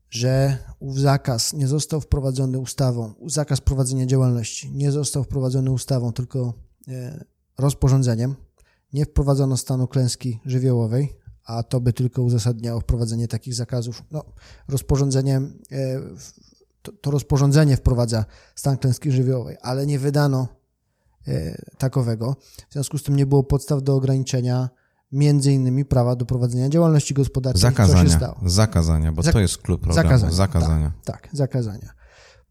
że ów zakaz nie został wprowadzony ustawą, zakaz prowadzenia działalności nie został wprowadzony ustawą, tylko e, rozporządzeniem. Nie wprowadzono stanu klęski żywiołowej, a to by tylko uzasadniało wprowadzenie takich zakazów. No, rozporządzeniem, e, to, to rozporządzenie wprowadza stan klęski żywiołowej, ale nie wydano takowego. W związku z tym nie było podstaw do ograniczenia między innymi prawa do prowadzenia działalności gospodarczej. Zakazania, co się stało? zakazania, bo Zak to jest klub problemu. Zakazania. zakazania. Tak, tak, zakazania.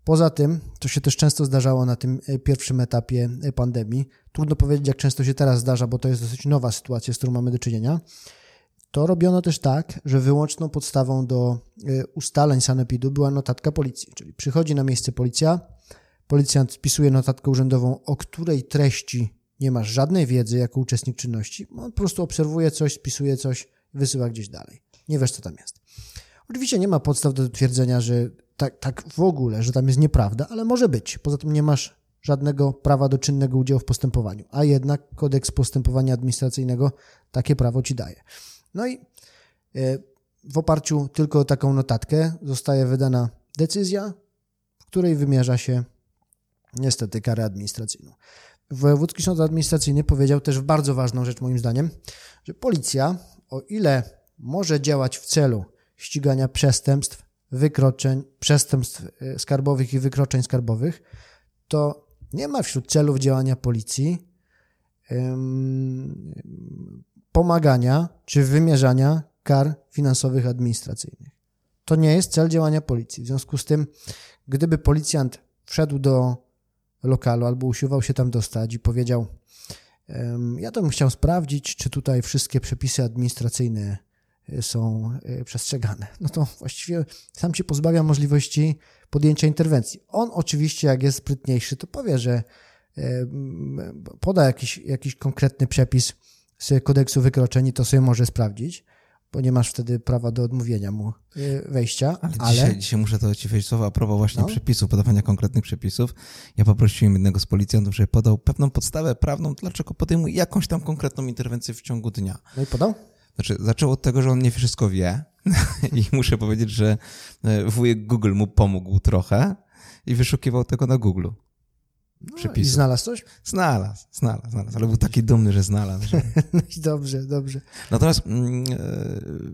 Poza tym, to się też często zdarzało na tym e, pierwszym etapie e, pandemii, trudno powiedzieć, jak często się teraz zdarza, bo to jest dosyć nowa sytuacja, z którą mamy do czynienia, to robiono też tak, że wyłączną podstawą do e, ustaleń sanepidu była notatka policji, czyli przychodzi na miejsce policja, policjant spisuje notatkę urzędową, o której treści nie masz żadnej wiedzy jako uczestnik czynności, on po prostu obserwuje coś, spisuje coś, wysyła gdzieś dalej. Nie wiesz, co tam jest. Oczywiście nie ma podstaw do twierdzenia, że tak, tak w ogóle, że tam jest nieprawda, ale może być. Poza tym nie masz żadnego prawa do czynnego udziału w postępowaniu, a jednak kodeks postępowania administracyjnego takie prawo ci daje. No i e, w oparciu tylko o taką notatkę zostaje wydana decyzja, w której wymierza się niestety karę administracyjną. Wojewódzki Sąd Administracyjny powiedział też bardzo ważną rzecz moim zdaniem, że policja, o ile może działać w celu ścigania przestępstw, wykroczeń, przestępstw e, skarbowych i wykroczeń skarbowych, to nie ma wśród celów działania policji pomagania czy wymierzania kar finansowych administracyjnych. To nie jest cel działania policji. W związku z tym, gdyby policjant wszedł do lokalu albo usiłował się tam dostać i powiedział: Ja to bym chciał sprawdzić, czy tutaj wszystkie przepisy administracyjne e, są e, przestrzegane. No to właściwie sam się pozbawia możliwości podjęcia interwencji. On oczywiście, jak jest sprytniejszy, to powie, że poda jakiś, jakiś konkretny przepis z kodeksu wykroczeń i to sobie może sprawdzić bo nie masz wtedy prawa do odmówienia mu y, wejścia. Ale, ale... Dzisiaj, dzisiaj, muszę to ci wejść słowa a propos właśnie no. przepisów, podawania konkretnych przepisów. Ja poprosiłem jednego z policjantów, żeby podał pewną podstawę prawną, dlaczego podejmuje jakąś tam konkretną interwencję w ciągu dnia. No i podał? Znaczy, zaczął od tego, że on nie wszystko wie i muszę powiedzieć, że e, wujek Google mu pomógł trochę i wyszukiwał tego na Google. No, I znalazł coś? Znalazł, znalazł, znalazł, ale był taki dumny, że znalazł. Że... no dobrze, dobrze. Natomiast, mm, e,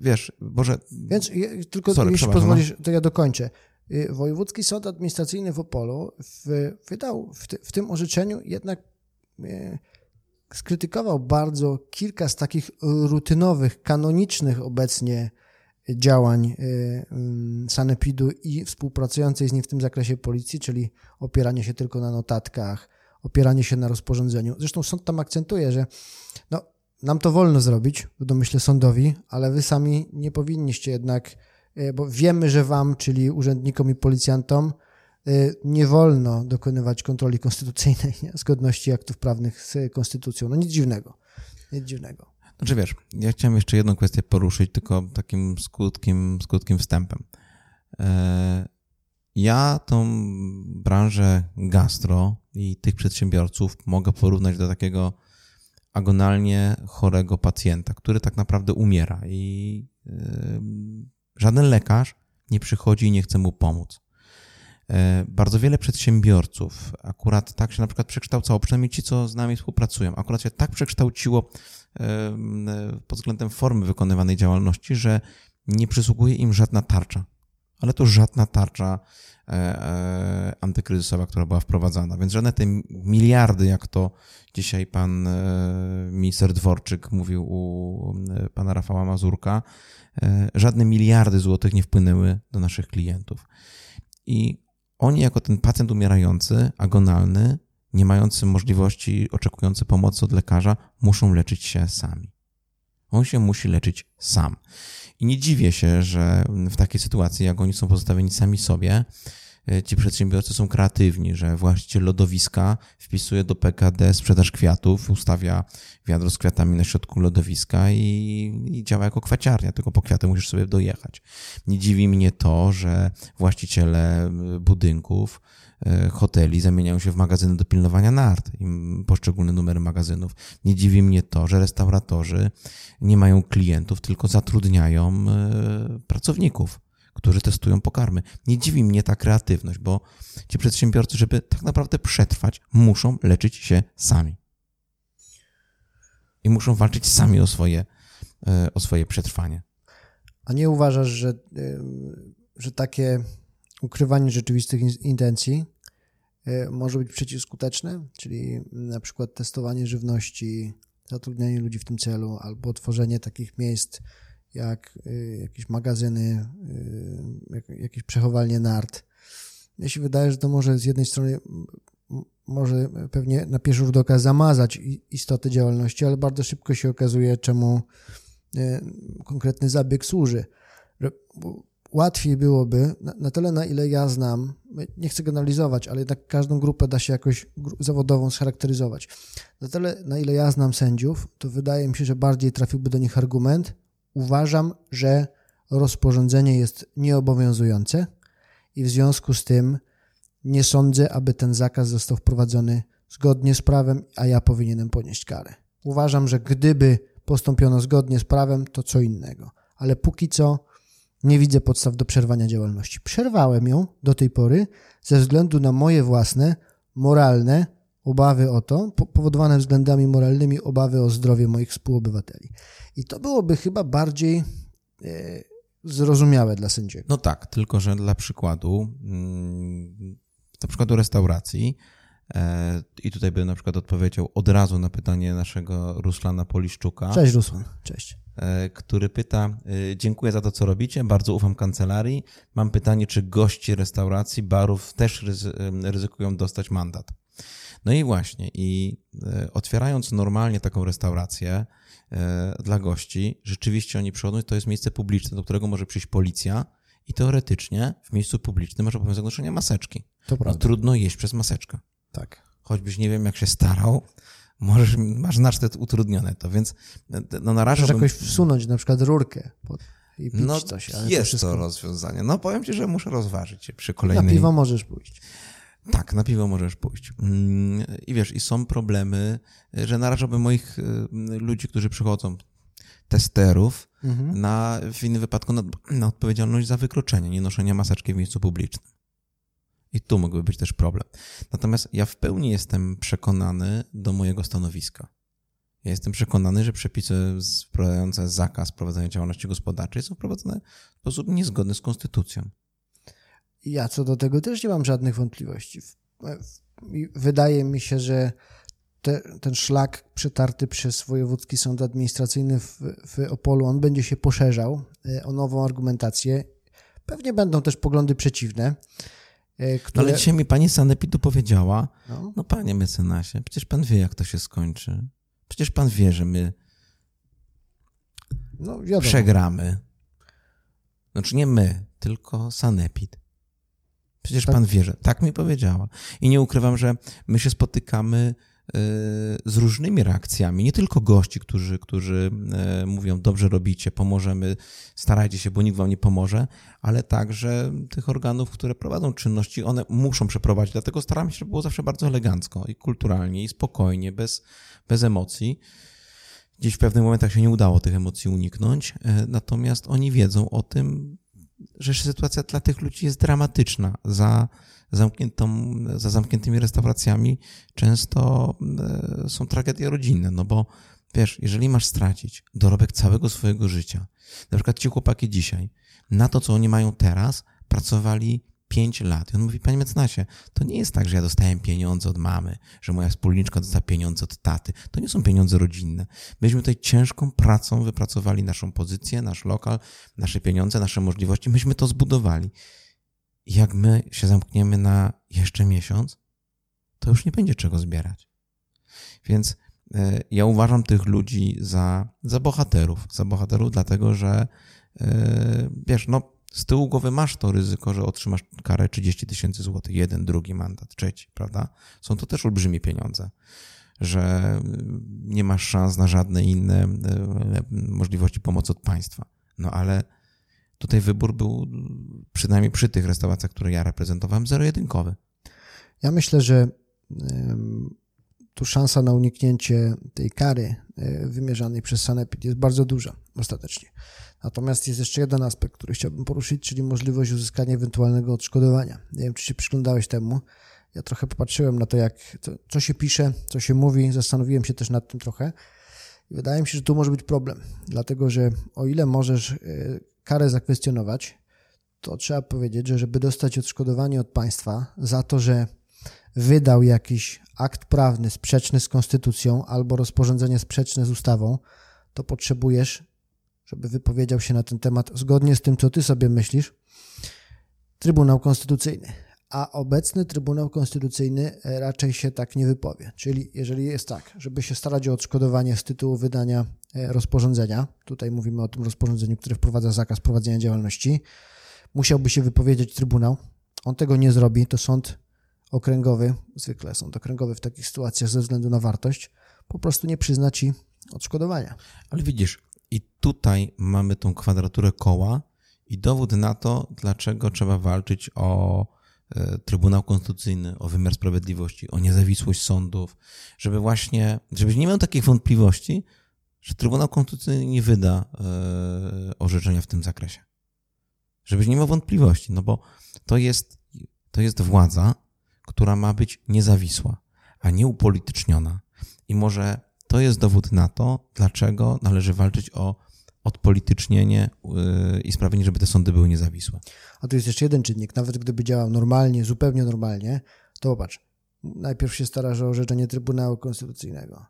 wiesz, Boże... Więc tylko Sorry, jeśli pozwolisz, to ja dokończę. Y, Wojewódzki Sąd Administracyjny w Opolu w, wydał w, ty, w tym orzeczeniu jednak e, skrytykował bardzo kilka z takich rutynowych, kanonicznych obecnie działań y, mm, sanepidu i współpracującej z nim w tym zakresie policji, czyli opieranie się tylko na notatkach, opieranie się na rozporządzeniu. Zresztą sąd tam akcentuje, że no, nam to wolno zrobić, w domyśle sądowi, ale wy sami nie powinniście jednak, y, bo wiemy, że wam, czyli urzędnikom i policjantom, y, nie wolno dokonywać kontroli konstytucyjnej, nie? zgodności aktów prawnych z konstytucją. No nic dziwnego. Nic dziwnego. Znaczy wiesz, ja chciałem jeszcze jedną kwestię poruszyć, tylko takim skutkiem, skutkiem wstępem. E, ja tą branżę gastro i tych przedsiębiorców mogę porównać do takiego agonalnie chorego pacjenta, który tak naprawdę umiera i e, żaden lekarz nie przychodzi i nie chce mu pomóc. E, bardzo wiele przedsiębiorców akurat tak się na przykład przekształcało, przynajmniej ci, co z nami współpracują, akurat się tak przekształciło pod względem formy wykonywanej działalności, że nie przysługuje im żadna tarcza. Ale to żadna tarcza e, e, antykryzysowa, która była wprowadzana. Więc żadne te miliardy, jak to dzisiaj pan minister Dworczyk mówił u pana Rafała Mazurka, żadne miliardy złotych nie wpłynęły do naszych klientów. I oni jako ten pacjent umierający, agonalny, nie mający możliwości, oczekujący pomocy od lekarza, muszą leczyć się sami. On się musi leczyć sam. I nie dziwię się, że w takiej sytuacji, jak oni są pozostawieni sami sobie, E, ci przedsiębiorcy są kreatywni, że właściciel lodowiska wpisuje do PKD sprzedaż kwiatów, ustawia wiadro z kwiatami na środku lodowiska i, i działa jako kwaciarnia, tylko po kwiaty musisz sobie dojechać. Nie dziwi mnie to, że właściciele budynków, e, hoteli zamieniają się w magazyny do pilnowania nart poszczególne numery magazynów. Nie dziwi mnie to, że restauratorzy nie mają klientów, tylko zatrudniają e, pracowników którzy testują pokarmy. Nie dziwi mnie ta kreatywność, bo ci przedsiębiorcy, żeby tak naprawdę przetrwać, muszą leczyć się sami. I muszą walczyć sami o swoje, e, o swoje przetrwanie. A nie uważasz, że, że takie ukrywanie rzeczywistych intencji może być przeciwskuteczne, czyli na przykład testowanie żywności, zatrudnianie ludzi w tym celu, albo tworzenie takich miejsc jak jakieś magazyny, jakieś przechowalnie nart. Ja się wydaje, że to może z jednej strony może pewnie na pierwszy rzut oka zamazać istotę działalności, ale bardzo szybko się okazuje, czemu konkretny zabieg służy. Łatwiej byłoby, na tyle na ile ja znam, nie chcę generalizować, ale jednak każdą grupę da się jakoś zawodową scharakteryzować. Na tyle na ile ja znam sędziów, to wydaje mi się, że bardziej trafiłby do nich argument. Uważam, że rozporządzenie jest nieobowiązujące i w związku z tym nie sądzę, aby ten zakaz został wprowadzony zgodnie z prawem, a ja powinienem ponieść karę. Uważam, że gdyby postąpiono zgodnie z prawem, to co innego. Ale póki co nie widzę podstaw do przerwania działalności. Przerwałem ją do tej pory ze względu na moje własne, moralne obawy o to, powodowane względami moralnymi obawy o zdrowie moich współobywateli. I to byłoby chyba bardziej e, zrozumiałe dla sędziego. No tak, tylko że dla przykładu mm, na przykład restauracji, i tutaj bym na przykład odpowiedział od razu na pytanie naszego Ruslana Poliszczuka. Cześć Ruslan, cześć. E, który pyta, e, dziękuję za to, co robicie, bardzo ufam kancelarii. Mam pytanie, czy goście restauracji, barów też ryzykują dostać mandat? No i właśnie, i otwierając normalnie taką restaurację dla gości, rzeczywiście oni przychodzą, to jest miejsce publiczne, do którego może przyjść policja, i teoretycznie w miejscu publicznym masz obowiązek noszenia maseczki. To prawda. No, trudno jeść przez maseczkę. Tak. Choćbyś nie wiem, jak się starał, możesz, masz znacznie utrudnione to, więc no na razie... Możesz jakoś wsunąć na przykład rurkę i pić no, coś. Ale jest to, wszystko... to rozwiązanie. No powiem ci, że muszę rozważyć się przy kolejnej... Na piwo możesz pójść. Tak, na piwo możesz pójść. Mm, I wiesz, i są problemy, że narażałbym moich y, ludzi, którzy przychodzą, testerów, mhm. na, w innym wypadku na, na odpowiedzialność za wykroczenie, nie noszenie maseczki w miejscu publicznym. I tu mógłby być też problem. Natomiast ja w pełni jestem przekonany do mojego stanowiska. Ja jestem przekonany, że przepisy wprowadzające zakaz prowadzenia działalności gospodarczej są wprowadzone w sposób niezgodny z konstytucją. Ja co do tego też nie mam żadnych wątpliwości. Wydaje mi się, że te, ten szlak przetarty przez Wojewódzki Sąd Administracyjny w, w Opolu, on będzie się poszerzał e, o nową argumentację. Pewnie będą też poglądy przeciwne. Które... No ale dzisiaj mi pani Sanepidu powiedziała, no. no panie mecenasie, przecież pan wie, jak to się skończy. Przecież pan wie, że my no, przegramy. Znaczy nie my, tylko Sanepid. Przecież tak. pan wie, że tak mi powiedziała. I nie ukrywam, że my się spotykamy z różnymi reakcjami, nie tylko gości, którzy, którzy y, mówią, dobrze robicie, pomożemy, starajcie się, bo nikt wam nie pomoże, ale także tych organów, które prowadzą czynności, one muszą przeprowadzić, dlatego staramy się, żeby było zawsze bardzo elegancko i kulturalnie i spokojnie, bez, bez emocji. Gdzieś w pewnych momentach się nie udało tych emocji uniknąć, y, natomiast oni wiedzą o tym, że sytuacja dla tych ludzi jest dramatyczna. Za, zamkniętą, za zamkniętymi restauracjami często e, są tragedie rodzinne, no bo wiesz, jeżeli masz stracić dorobek całego swojego życia, na przykład ci chłopaki dzisiaj, na to, co oni mają teraz, pracowali 5 lat. I on mówi, panie mecenasie, to nie jest tak, że ja dostałem pieniądze od mamy, że moja wspólniczka dostała pieniądze od taty. To nie są pieniądze rodzinne. Myśmy tutaj ciężką pracą wypracowali naszą pozycję, nasz lokal, nasze pieniądze, nasze możliwości. Myśmy to zbudowali jak my się zamkniemy na jeszcze miesiąc, to już nie będzie czego zbierać. Więc e, ja uważam tych ludzi za, za bohaterów. Za bohaterów, dlatego że e, wiesz, no z tyłu głowy masz to ryzyko, że otrzymasz karę 30 tysięcy złotych, jeden, drugi mandat, trzeci, prawda? Są to też olbrzymie pieniądze, że nie masz szans na żadne inne e, możliwości pomocy od państwa. No ale Tutaj wybór był, przynajmniej przy tych restauracjach, które ja reprezentowałem, zero-jedynkowy. Ja myślę, że tu szansa na uniknięcie tej kary e, wymierzanej przez Sanepid jest bardzo duża ostatecznie. Natomiast jest jeszcze jeden aspekt, który chciałbym poruszyć, czyli możliwość uzyskania ewentualnego odszkodowania. Nie wiem, czy się przyglądałeś temu. Ja trochę popatrzyłem na to, jak, co, się pisze, co się mówi, zastanowiłem się też nad tym trochę. Wydaje mi się, że tu może być problem, dlatego że o ile możesz e, karę zakwestionować, to trzeba powiedzieć, że żeby dostać odszkodowanie od państwa za to, że wydał jakiś akt prawny sprzeczny z konstytucją albo rozporządzenie sprzeczne z ustawą, to potrzebujesz, żeby wypowiedział się na ten temat zgodnie z tym, co ty sobie myślisz, Trybunał Konstytucyjny. A obecny Trybunał Konstytucyjny raczej się tak nie wypowie. Czyli jeżeli jest tak, żeby się starać o odszkodowanie z tytułu wydania e, rozporządzenia, tutaj mówimy o tym rozporządzeniu, które wprowadza zakaz prowadzenia działalności, musiałby się wypowiedzieć Trybunał. On tego nie zrobi, to sąd okręgowy, zwykle sąd okręgowy w takich sytuacjach ze względu na wartość, po prostu nie przyzna ci odszkodowania. Ale widzisz, i tutaj mamy tą kwadraturę koła i dowód na to, dlaczego trzeba walczyć o Trybunał Konstytucyjny, o wymiar sprawiedliwości, o niezawisłość sądów, żeby właśnie, żebyś nie miał takich wątpliwości, że Trybunał Konstytucyjny nie wyda e, orzeczenia w tym zakresie. Żebyś nie miał wątpliwości, no bo to jest, to jest władza, która ma być niezawisła, a nie upolityczniona. I może to jest dowód na to, dlaczego należy walczyć o odpolitycznienie yy, i sprawienie, żeby te sądy były niezawisłe. A tu jest jeszcze jeden czynnik. Nawet gdyby działał normalnie, zupełnie normalnie, to popatrz. Najpierw się starasz o orzeczenie Trybunału Konstytucyjnego.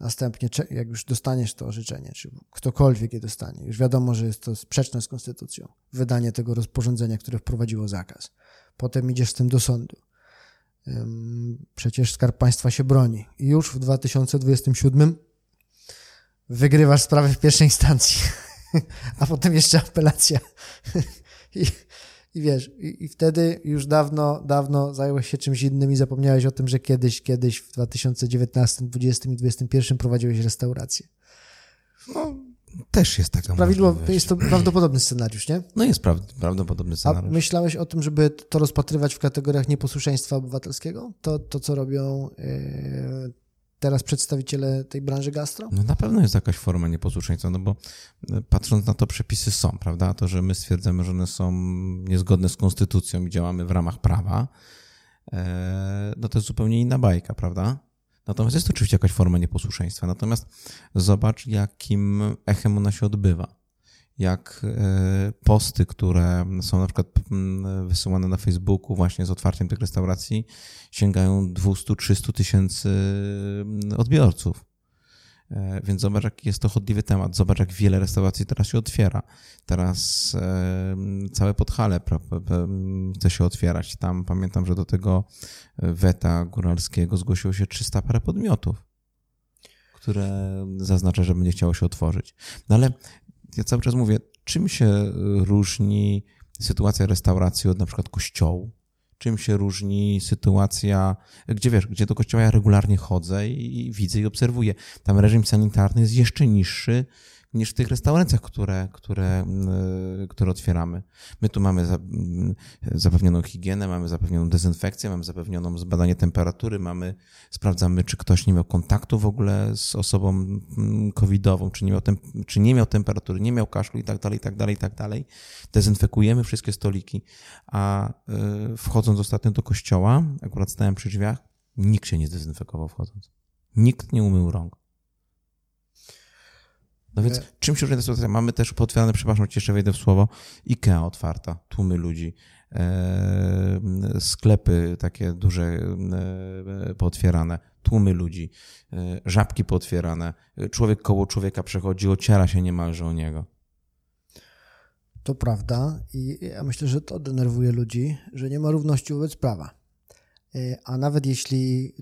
Następnie, jak już dostaniesz to orzeczenie, czy ktokolwiek je dostanie, już wiadomo, że jest to sprzeczne z konstytucją, wydanie tego rozporządzenia, które wprowadziło zakaz. Potem idziesz z tym do sądu. Przecież Skarb Państwa się broni. I już w 2027 wygrywasz sprawę w pierwszej instancji, a potem jeszcze apelacja. I, i wiesz, i, i, wtedy już dawno, dawno zająłeś się czymś innym i zapomniałeś o tym, że kiedyś, kiedyś w 2019, 2020 i 2021 prowadziłeś restaurację. No, też jest taka Prawidłowo, jest to prawdopodobny scenariusz, nie? No jest prawdopodobny scenariusz. A myślałeś o tym, żeby to rozpatrywać w kategoriach nieposłuszeństwa obywatelskiego? To, to co robią yy, teraz przedstawiciele tej branży gastro? No na pewno jest jakaś forma nieposłuszeństwa, no bo e, patrząc na to, przepisy są, prawda? To, że my stwierdzamy, że one są niezgodne z konstytucją i działamy w ramach prawa, e, no to jest zupełnie inna bajka, prawda? Natomiast jest oczywiście jakaś forma nieposłuszeństwa. Natomiast zobacz, jakim echem ona się odbywa. Jak e, posty, które są na przykład mm, wysyłane na Facebooku właśnie z otwarciem tych restauracji, sięgają 200-300 tysięcy mm, odbiorców. E, więc zobacz, jaki jest to chodliwy temat. Zobacz, jak wiele restauracji teraz się otwiera. Teraz e, całe Podhale chce się otwierać. Tam pamiętam, że do tego weta góralskiego zgłosiło się 300 parę podmiotów, które zaznacza, że będzie chciało się otworzyć. No ale ja cały czas mówię, czym się różni sytuacja restauracji od na przykład kościołu? czym się różni sytuacja, gdzie wiesz, gdzie do kościoła ja regularnie chodzę i, widzę i obserwuję. Tam reżim sanitarny jest jeszcze niższy niż w tych restauracjach, które, które, mm, które otwieramy. My tu mamy mm, zapewnioną higienę, mamy zapewnioną dezynfekcję, mamy zapewnioną zbadanie temperatury, mamy, sprawdzamy, czy ktoś nie miał kontaktu w ogóle z osobą mm, covidową, czy nie miał, tem, czy nie miał temperatury, nie miał kaszlu i tak dalej, i tak dalej, i tak dalej. Dezynfekujemy wszystkie stoliki, a y, wchodząc ostatnio do kościoła, akurat stałem przy drzwiach, nikt się nie zdezynfekował wchodząc. Nikt nie umył rąk. No więc e... czym się różni ta sytuacja? Mamy też potwierdzone, przepraszam, jeszcze wejdę w słowo, IKEA otwarta, tłumy ludzi, e... sklepy takie duże e... pootwierane, tłumy ludzi, e... żabki pootwierane, człowiek koło człowieka przechodzi, ociera się niemalże o niego. To prawda i ja myślę, że to denerwuje ludzi, że nie ma równości wobec prawa. E, a nawet jeśli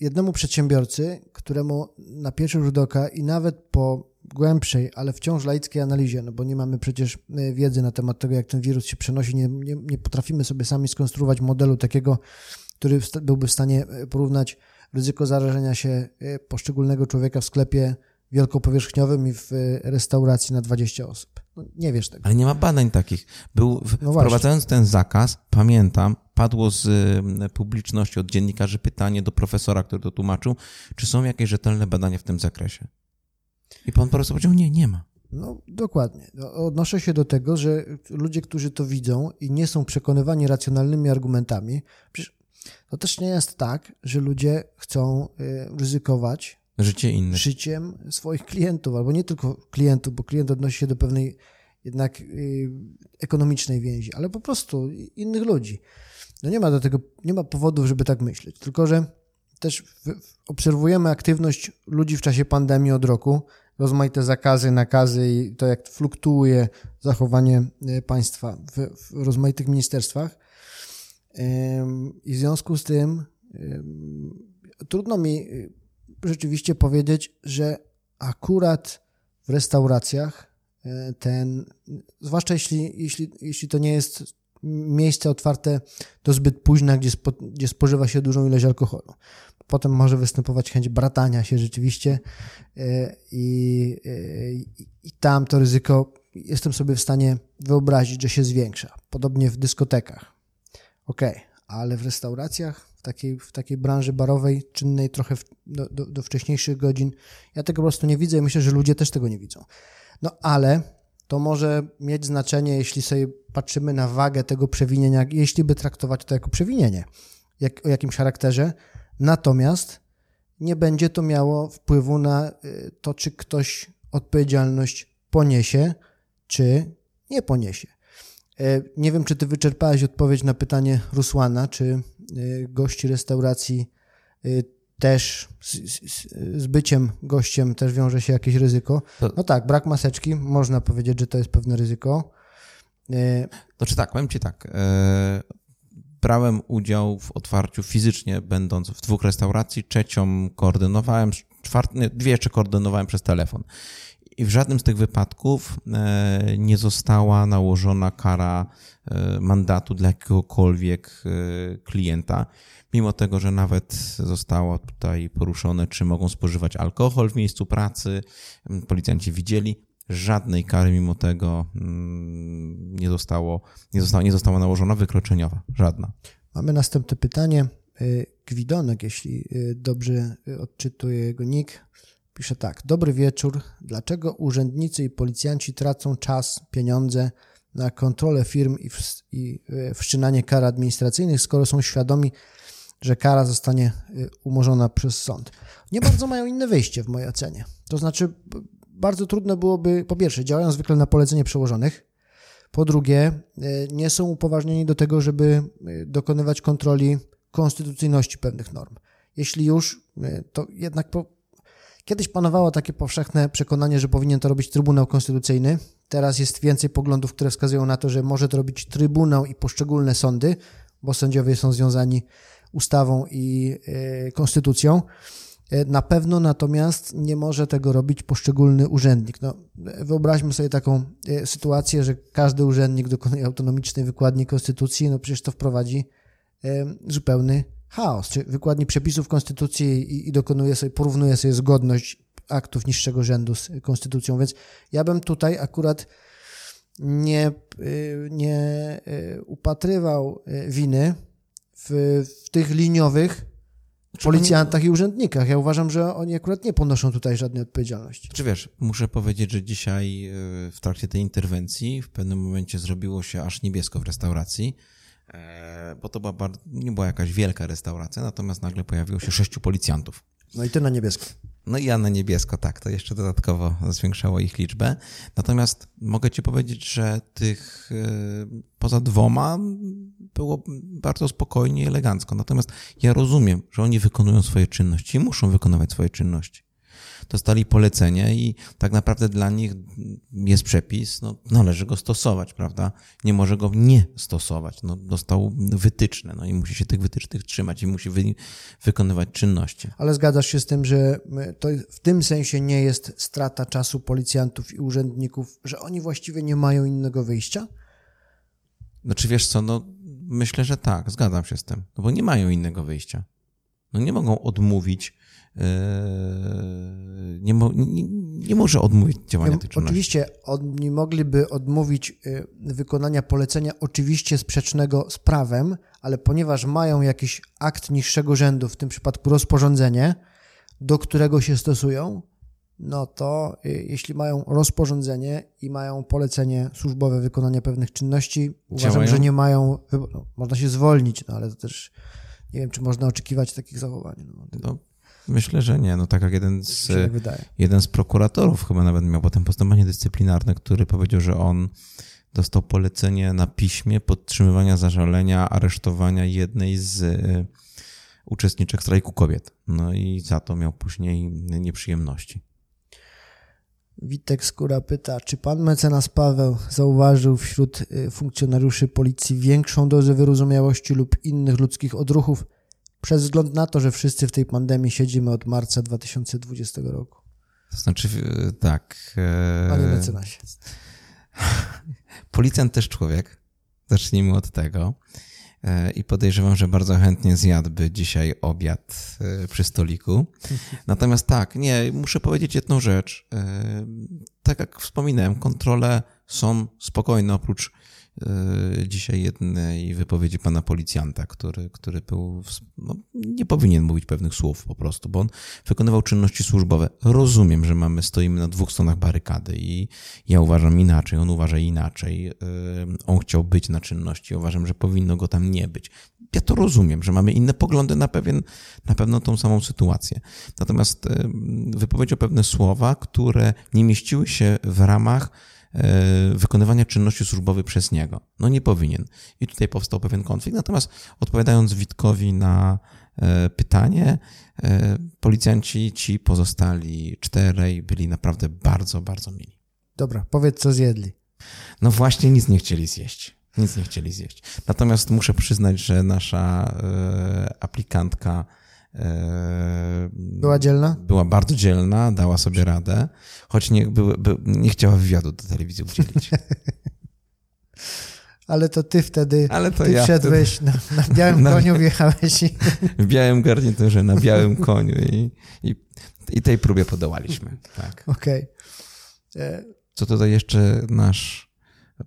jednemu przedsiębiorcy, któremu na pierwszy rzut oka i nawet po głębszej, ale wciąż laickiej analizie, no bo nie mamy przecież e, wiedzy na temat tego, jak ten wirus się przenosi, nie, nie, nie potrafimy sobie sami skonstruować modelu takiego, który byłby w stanie e, porównać ryzyko zarażenia się poszczególnego człowieka w sklepie wielkopowierzchniowym i w restauracji na 20 osób. No, nie wiesz tego. Ale nie ma badań takich. Był, no wprowadzając ten zakaz, pamiętam, padło z publiczności od dziennikarzy pytanie do profesora, który to tłumaczył, czy są jakieś rzetelne badania w tym zakresie. I pan profesor powiedział, nie, nie ma. No, dokładnie. No, odnoszę się do tego, że ludzie, którzy to widzą i nie są przekonywani racjonalnymi argumentami, przecież to też nie jest tak, że ludzie chcą y, ryzykować Życie innych. życiem swoich klientów, albo nie tylko klientów, bo klient odnosi się do pewnej jednak y, ekonomicznej więzi, ale po prostu innych ludzi. No nie ma do tego, nie ma powodów, żeby tak myśleć, tylko że też obserwujemy aktywność ludzi w czasie pandemii od roku, rozmaite zakazy, nakazy i to, jak fluktuuje zachowanie y, państwa w, w rozmaitych ministerstwach. I w związku z tym trudno mi y, rzeczywiście powiedzieć, że akurat w restauracjach y, ten, zwłaszcza jeśli, jeśli, jeśli to nie jest miejsce otwarte do zbyt późna, gdzie, spo, gdzie spożywa się dużą ilość alkoholu. Potem może występować chęć bratania się rzeczywiście y, i, i, i tam to ryzyko jestem sobie w stanie wyobrazić, że się zwiększa. Podobnie w dyskotekach. Ok, ale w restauracjach takiej, w takiej branży barowej, czynnej trochę w, do, do, do wcześniejszych godzin. Ja tego po prostu nie widzę i myślę, że ludzie też tego nie widzą. No ale to może mieć znaczenie, jeśli sobie patrzymy na wagę tego przewinienia, jeśli by traktować to jako przewinienie, jak, o jakimś charakterze. Natomiast nie będzie to miało wpływu na y, to, czy ktoś odpowiedzialność poniesie, czy nie poniesie. E, nie wiem, czy ty wyczerpałeś odpowiedź na pytanie Rusłana, czy Y, gości restauracji y, też z, z, z, byciem gościem też wiąże się jakieś ryzyko. No tak, brak maseczki, można powiedzieć, że to jest pewne ryzyko. Znaczy tak, powiem ci tak. E, brałem udział w otwarciu fizycznie, będąc w dwóch restauracji, trzecią koordynowałem, czwartą, dwie jeszcze koordynowałem przez telefon. I w żadnym z tych wypadków e, nie została nałożona kara mandatu dla jakiegokolwiek klienta, mimo tego, że nawet zostało tutaj poruszone, czy mogą spożywać alkohol w miejscu pracy. Policjanci widzieli, żadnej kary mimo tego mm, nie, zostało, nie, została, nie została nałożona wykroczeniowa. Żadna. Mamy następne pytanie. Gwidonek, jeśli dobrze odczytuję jego nick, Pisze tak. Dobry wieczór. Dlaczego urzędnicy i policjanci tracą czas, pieniądze na kontrolę firm i, w, i wszczynanie kar administracyjnych, skoro są świadomi, że kara zostanie e, umorzona przez sąd? Nie bardzo mają inne wyjście w mojej ocenie. To znaczy, bardzo trudno byłoby, po pierwsze, działają zwykle na polecenie przełożonych, po drugie, e, nie są upoważnieni do tego, żeby dokonywać kontroli konstytucyjności pewnych norm. Jeśli już, to jednak po, Kiedyś panowało takie powszechne przekonanie, że powinien to robić Trybunał Konstytucyjny. Teraz jest więcej poglądów, które wskazują na to, że może to robić Trybunał i poszczególne sądy, bo sędziowie są związani ustawą i y, konstytucją. E, na pewno natomiast nie może tego robić poszczególny urzędnik. No, wyobraźmy sobie taką e, sytuację, że każdy urzędnik dokonuje autonomicznej wykładni konstytucji, no przecież to wprowadzi zupełny chaos, czy wykładni przepisów konstytucji i, i dokonuje sobie, porównuje sobie zgodność aktów niższego rzędu z konstytucją, więc ja bym tutaj akurat nie, nie upatrywał winy w, w tych liniowych znaczy, policjantach i urzędnikach. Ja uważam, że oni akurat nie ponoszą tutaj żadnej odpowiedzialności. Czy wiesz, muszę powiedzieć, że dzisiaj w trakcie tej interwencji w pewnym momencie zrobiło się aż niebiesko w restauracji E, bo to była bardzo, nie była jakaś wielka restauracja, natomiast nagle pojawiło się sześciu policjantów. No i ty na niebiesko. No i na niebiesko, tak, to jeszcze dodatkowo zwiększało ich liczbę. Natomiast mogę ci powiedzieć, że tych e, poza dwoma było bardzo spokojnie i elegancko. Natomiast ja rozumiem, że oni wykonują swoje czynności i muszą wykonywać swoje czynności dostali polecenie i tak naprawdę dla nich jest przepis, no, należy go stosować, prawda? Nie może go nie stosować. No, dostał wytyczne, no i musi się tych wytycznych trzymać i musi wy, wykonywać czynności. Ale zgadzasz się z tym, że to w tym sensie nie jest strata czasu policjantów i urzędników, że oni właściwie nie mają innego wyjścia? No czy wiesz co, no myślę, że tak, zgadzam się z tym, no bo nie mają innego wyjścia. No nie mogą odmówić nie, mo, nie, nie, może odmówić działania tej czynności. Oczywiście oni mogliby odmówić yy, wykonania polecenia oczywiście sprzecznego z prawem, ale ponieważ mają jakiś akt niższego rzędu, w tym przypadku rozporządzenie, do którego się stosują, no to yy, jeśli mają rozporządzenie i mają polecenie służbowe wykonania pewnych czynności, uważam, Działają? że nie mają, no, można się zwolnić, no ale to też nie wiem, czy można oczekiwać takich zachowań. No. Myślę, że nie. No tak jak jeden z, tak wydaje. jeden z prokuratorów chyba nawet miał potem postępowanie dyscyplinarne, który powiedział, że on dostał polecenie na piśmie podtrzymywania zażalenia, aresztowania jednej z y, uczestniczek strajku kobiet. No i za to miał później nieprzyjemności. Witek Skóra pyta, czy pan mecenas Paweł zauważył wśród y, funkcjonariuszy policji większą dozę wyrozumiałości lub innych ludzkich odruchów przez wzgląd na to, że wszyscy w tej pandemii siedzimy od marca 2020 roku? To znaczy, y, tak. E... Panie mecenasie. Policjant też człowiek. Zacznijmy od tego. E, I podejrzewam, że bardzo chętnie zjadłby dzisiaj obiad e, przy stoliku. Natomiast tak, nie, muszę powiedzieć jedną rzecz. E, tak jak wspominałem, kontrole są spokojne, oprócz dzisiaj jednej wypowiedzi pana policjanta, który, który był, no, nie powinien mówić pewnych słów po prostu, bo on wykonywał czynności służbowe. Rozumiem, że mamy, stoimy na dwóch stronach barykady i ja uważam inaczej, on uważa inaczej. Y, on chciał być na czynności, uważam, że powinno go tam nie być. Ja to rozumiem, że mamy inne poglądy na, pewien, na pewno tą samą sytuację. Natomiast y, wypowiedział pewne słowa, które nie mieściły się w ramach E, wykonywania czynności służbowej przez niego. No nie powinien. I tutaj powstał pewien konflikt. Natomiast odpowiadając Witkowi na e, pytanie, e, policjanci ci pozostali czterej byli naprawdę bardzo, bardzo mili. Dobra, powiedz co zjedli. No właśnie nic nie chcieli zjeść. Nic nie chcieli zjeść. Natomiast muszę przyznać, że nasza aplikantka była dzielna? Była bardzo dzielna, dała sobie radę, choć nie, by, nie chciała wywiadu do telewizji udzielić. Ale to ty wtedy Ale to ty ja wszedłeś wtedy... na, na białym na, koniu, wjechałeś i... W białym garniturze, na białym koniu i, i, i tej próbie podołaliśmy. Tak. Okej. Okay. Co tutaj jeszcze nasz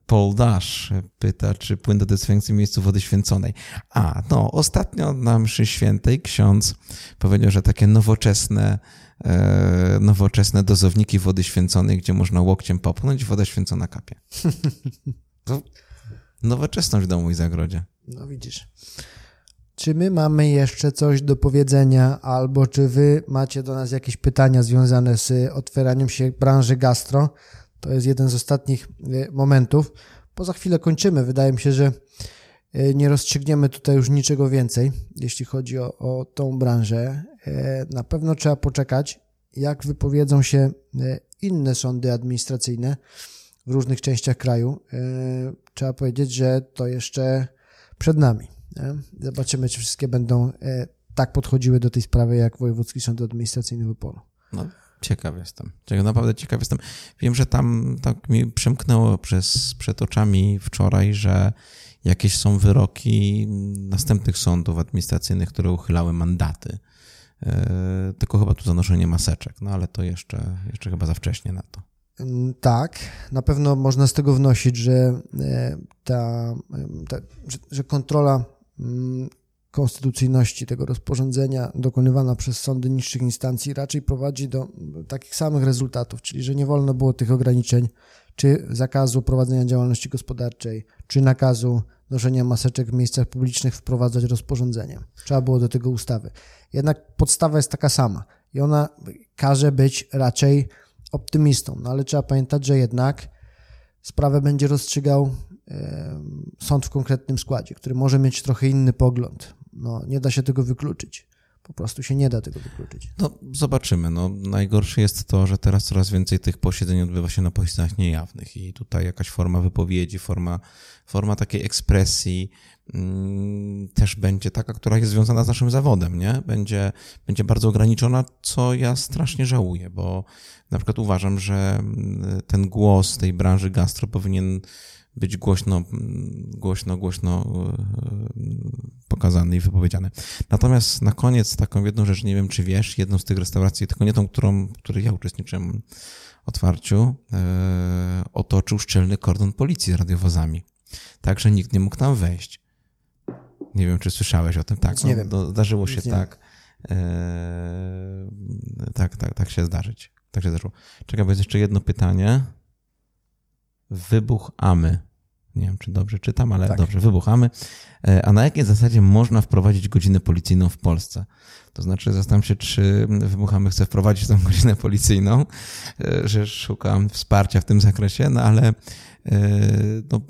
Paul Dash pyta, czy płyn do dezynfekcji w miejscu wody święconej. A, no, ostatnio na mszy świętej ksiądz powiedział, że takie nowoczesne, e, nowoczesne dozowniki wody święconej, gdzie można łokciem popchnąć, woda święcona kapie. Nowoczesność w domu i zagrodzie. No widzisz. Czy my mamy jeszcze coś do powiedzenia, albo czy wy macie do nas jakieś pytania związane z otwieraniem się branży gastro? To jest jeden z ostatnich e, momentów. Bo za chwilę kończymy. Wydaje mi się, że e, nie rozstrzygniemy tutaj już niczego więcej, jeśli chodzi o, o tą branżę. E, na pewno trzeba poczekać, jak wypowiedzą się inne sądy administracyjne w różnych częściach kraju. Trzeba powiedzieć, że to jeszcze przed nami. Zobaczymy, czy wszystkie będą tak podchodziły do tej sprawy, jak Wojewódzki Sąd Administracyjny w Opolu. No, Ciekaw jestem. Czego naprawdę ciekaw jestem. Wiem, że tam tak mi przemknęło przez, przed oczami wczoraj, że jakieś są wyroki następnych sądów administracyjnych, które uchylały mandaty. Yy, tylko chyba tu zanoszenie maseczek, no ale to jeszcze, jeszcze chyba za wcześnie na to. Mm, tak, na pewno można z tego wnosić, że e, ta, ta że, że kontrola mm, konstytucyjności tego rozporządzenia dokonywana przez sądy niższych instancji raczej prowadzi do takich samych rezultatów, czyli że nie wolno było tych ograniczeń, czy zakazu prowadzenia działalności gospodarczej, czy nakazu noszenia maseczek w miejscach publicznych wprowadzać rozporządzeniem. Trzeba było do tego ustawy. Jednak podstawa jest taka sama i ona każe być raczej optymistą, no ale trzeba pamiętać, że jednak sprawę będzie rozstrzygał sąd w konkretnym składzie, który może mieć trochę inny pogląd, no, nie da się tego wykluczyć. Po prostu się nie da tego wykluczyć. No, zobaczymy. No, najgorsze jest to, że teraz coraz więcej tych posiedzeń odbywa się na posiedzeniach niejawnych i tutaj jakaś forma wypowiedzi, forma, forma takiej ekspresji mm, też będzie taka, która jest związana z naszym zawodem, nie? Będzie, będzie bardzo ograniczona, co ja strasznie żałuję, bo na przykład uważam, że mm, ten głos tej branży gastro powinien być głośno, głośno, głośno e, pokazany i wypowiedziany. Natomiast na koniec taką jedną rzecz, nie wiem czy wiesz, jedną z tych restauracji, tylko nie tą, którą, w której ja uczestniczyłem w otwarciu, e, otoczył szczelny kordon policji z radiowozami. Także nikt nie mógł tam wejść. Nie wiem, czy słyszałeś o tym. Tak, nie no, wiem. zdarzyło się tak. E, tak, tak, tak się zdarzyć. Tak się zdarzyło. Czekaj, bo jest jeszcze jedno pytanie. Wybuch Amy. Nie wiem, czy dobrze czytam, ale tak. dobrze, wybuchamy. E, a na jakiej zasadzie można wprowadzić godzinę policyjną w Polsce? To znaczy, zastanawiam się, czy wybuchamy chce wprowadzić tą godzinę policyjną, e, że szukam wsparcia w tym zakresie, no ale no,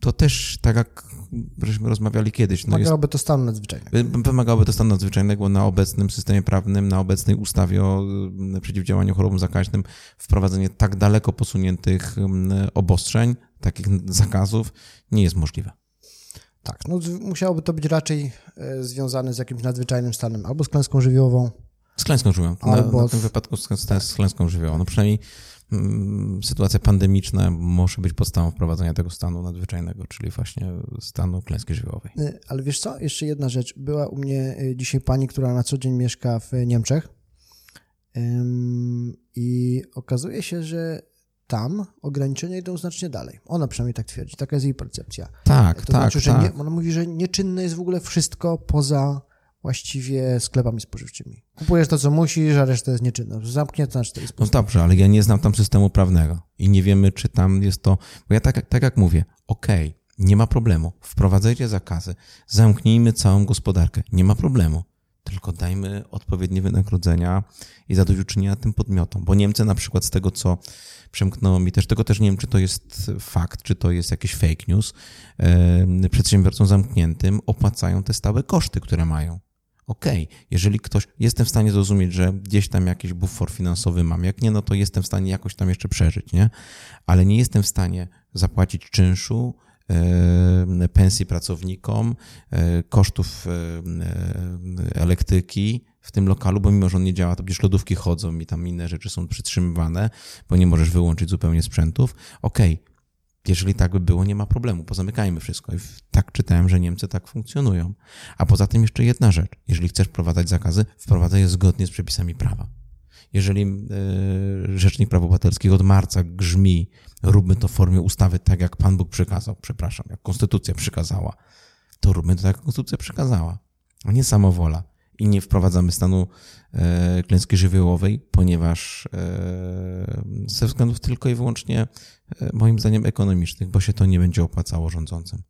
to też tak jak żeśmy rozmawiali kiedyś. No wymagałoby jest, to stanu nadzwyczajnego. Wymagałoby to stanu nadzwyczajnego na obecnym systemie prawnym, na obecnej ustawie o przeciwdziałaniu chorobom zakaźnym, wprowadzenie tak daleko posuniętych obostrzeń, takich zakazów nie jest możliwe. Tak, no musiałoby to być raczej e, związane z jakimś nadzwyczajnym stanem, albo z klęską żywiołową. Z klęską żywiołową. Albo na, tym wypadku z, z, klęską żywiołową. No przynajmniej Mm, sytuacja pandemiczna może być podstawą wprowadzenia tego stanu nadzwyczajnego, czyli właśnie stanu klęski żywiołowej. Y, ale wiesz co, jeszcze jedna rzecz. Była u mnie y, dzisiaj pani, która na co dzień mieszka w Niemczech i okazuje się, że tam ograniczenia idą znacznie dalej. Ona przynajmniej tak twierdzi, taka jest jej percepcja. Tak, to tak, znaczy, że tak. Nie, ona mówi, że nieczynne jest w ogóle wszystko poza właściwie sklepami spożywczymi. Kupujesz to, co musisz, a reszta jest nieczynna. Zamknięta na cztery No dobrze, ale ja nie znam tam systemu prawnego i nie wiemy, czy tam jest to... Bo ja tak, tak jak mówię, okej, okay, nie ma problemu, wprowadzajcie zakazy, zamknijmy całą gospodarkę, nie ma problemu, tylko dajmy odpowiednie wynagrodzenia i zadośćuczynienia tym podmiotom, bo Niemcy na przykład z tego, co przemknęło mi też, tego też nie wiem, czy to jest fakt, czy to jest jakiś fake news, przedsiębiorcom zamkniętym opłacają te stałe koszty, które mają okej, okay, jeżeli ktoś, jestem w stanie zrozumieć, że gdzieś tam jakiś bufor finansowy mam, jak nie, no to jestem w stanie jakoś tam jeszcze przeżyć, nie? Ale nie jestem w stanie zapłacić czynszu, pensji pracownikom, e, kosztów elektryki w tym lokalu, bo mimo, że on nie działa, to przecież lodówki chodzą i tam inne rzeczy są przytrzymywane, bo nie możesz wyłączyć zupełnie sprzętów. Okej, okay, jeżeli tak by było, nie ma problemu, pozamykajmy wszystko. I tak czytałem, że Niemcy tak funkcjonują. A poza tym jeszcze jedna rzecz. Jeżeli chcesz wprowadzać zakazy, wprowadzaj je zgodnie z przepisami prawa. Jeżeli yy, Rzecznik Praw Obywatelskich od marca grzmi, róbmy to w formie ustawy tak, jak Pan Bóg przykazał, przepraszam, jak Konstytucja przykazała, to róbmy to tak, jak Konstytucja przykazała, a nie samowola i nie wprowadzamy stanu e, klęski żywiołowej, ponieważ e, ze względów tylko i wyłącznie, e, moim zdaniem, ekonomicznych, bo się to nie będzie opłacało rządzącym.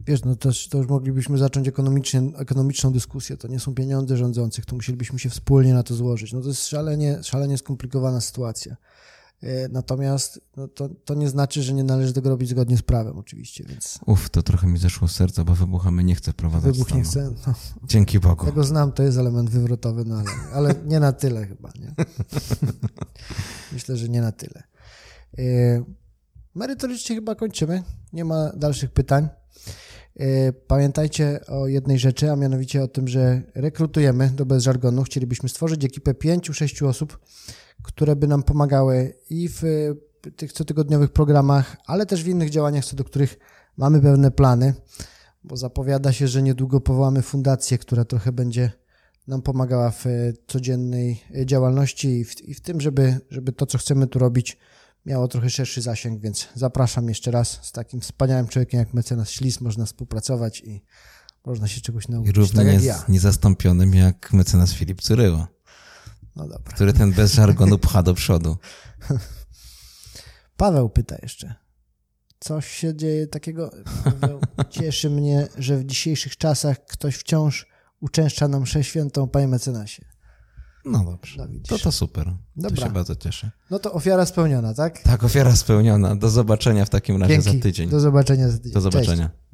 Wiesz, no to, to już moglibyśmy zacząć ekonomiczną dyskusję. To nie są pieniądze rządzących, to musielibyśmy się wspólnie na to złożyć. No to jest szalenie, szalenie skomplikowana sytuacja. E, natomiast no to, to nie znaczy, że nie należy tego robić zgodnie z prawem, oczywiście. Więc... Uf, to trochę mi zeszło z serca, bo wybuchamy nie chce prowadzić. Wybuch nie chce. No. Dzięki Bogu. Tego znam, to jest element wywrotowy, no ale, ale nie na tyle chyba. Nie? Myślę, że nie na tyle. E, merytorycznie chyba kończymy. Nie ma dalszych pytań. E, pamiętajcie o jednej rzeczy, a mianowicie o tym, że rekrutujemy do Bez Żargonu. Chcielibyśmy stworzyć ekipę pięciu, sześciu osób, które by nam pomagały i w tych cotygodniowych programach, ale też w innych działaniach, co do których mamy pewne plany, bo zapowiada się, że niedługo powołamy fundację, która trochę będzie nam pomagała w codziennej działalności i w, i w tym, żeby, żeby to, co chcemy tu robić, miało trochę szerszy zasięg, więc zapraszam jeszcze raz z takim wspaniałym człowiekiem jak mecenas Ślis, można współpracować i można się czegoś nauczyć. I równie tak jak ja. niezastąpionym jak mecenas Filip Curyło. No dobra. Który ten bez żargonu pcha do przodu. Paweł pyta jeszcze. Coś się dzieje takiego. Paweł, cieszy mnie, że w dzisiejszych czasach ktoś wciąż uczęszcza nam mszę świętą, panie mecenasie. No dobrze. No, to to super. Dobra. To się bardzo cieszę. No to ofiara spełniona, tak? Tak, ofiara spełniona. Do zobaczenia w takim razie Dzięki. za tydzień. Do zobaczenia za tydzień. Do zobaczenia. Cześć.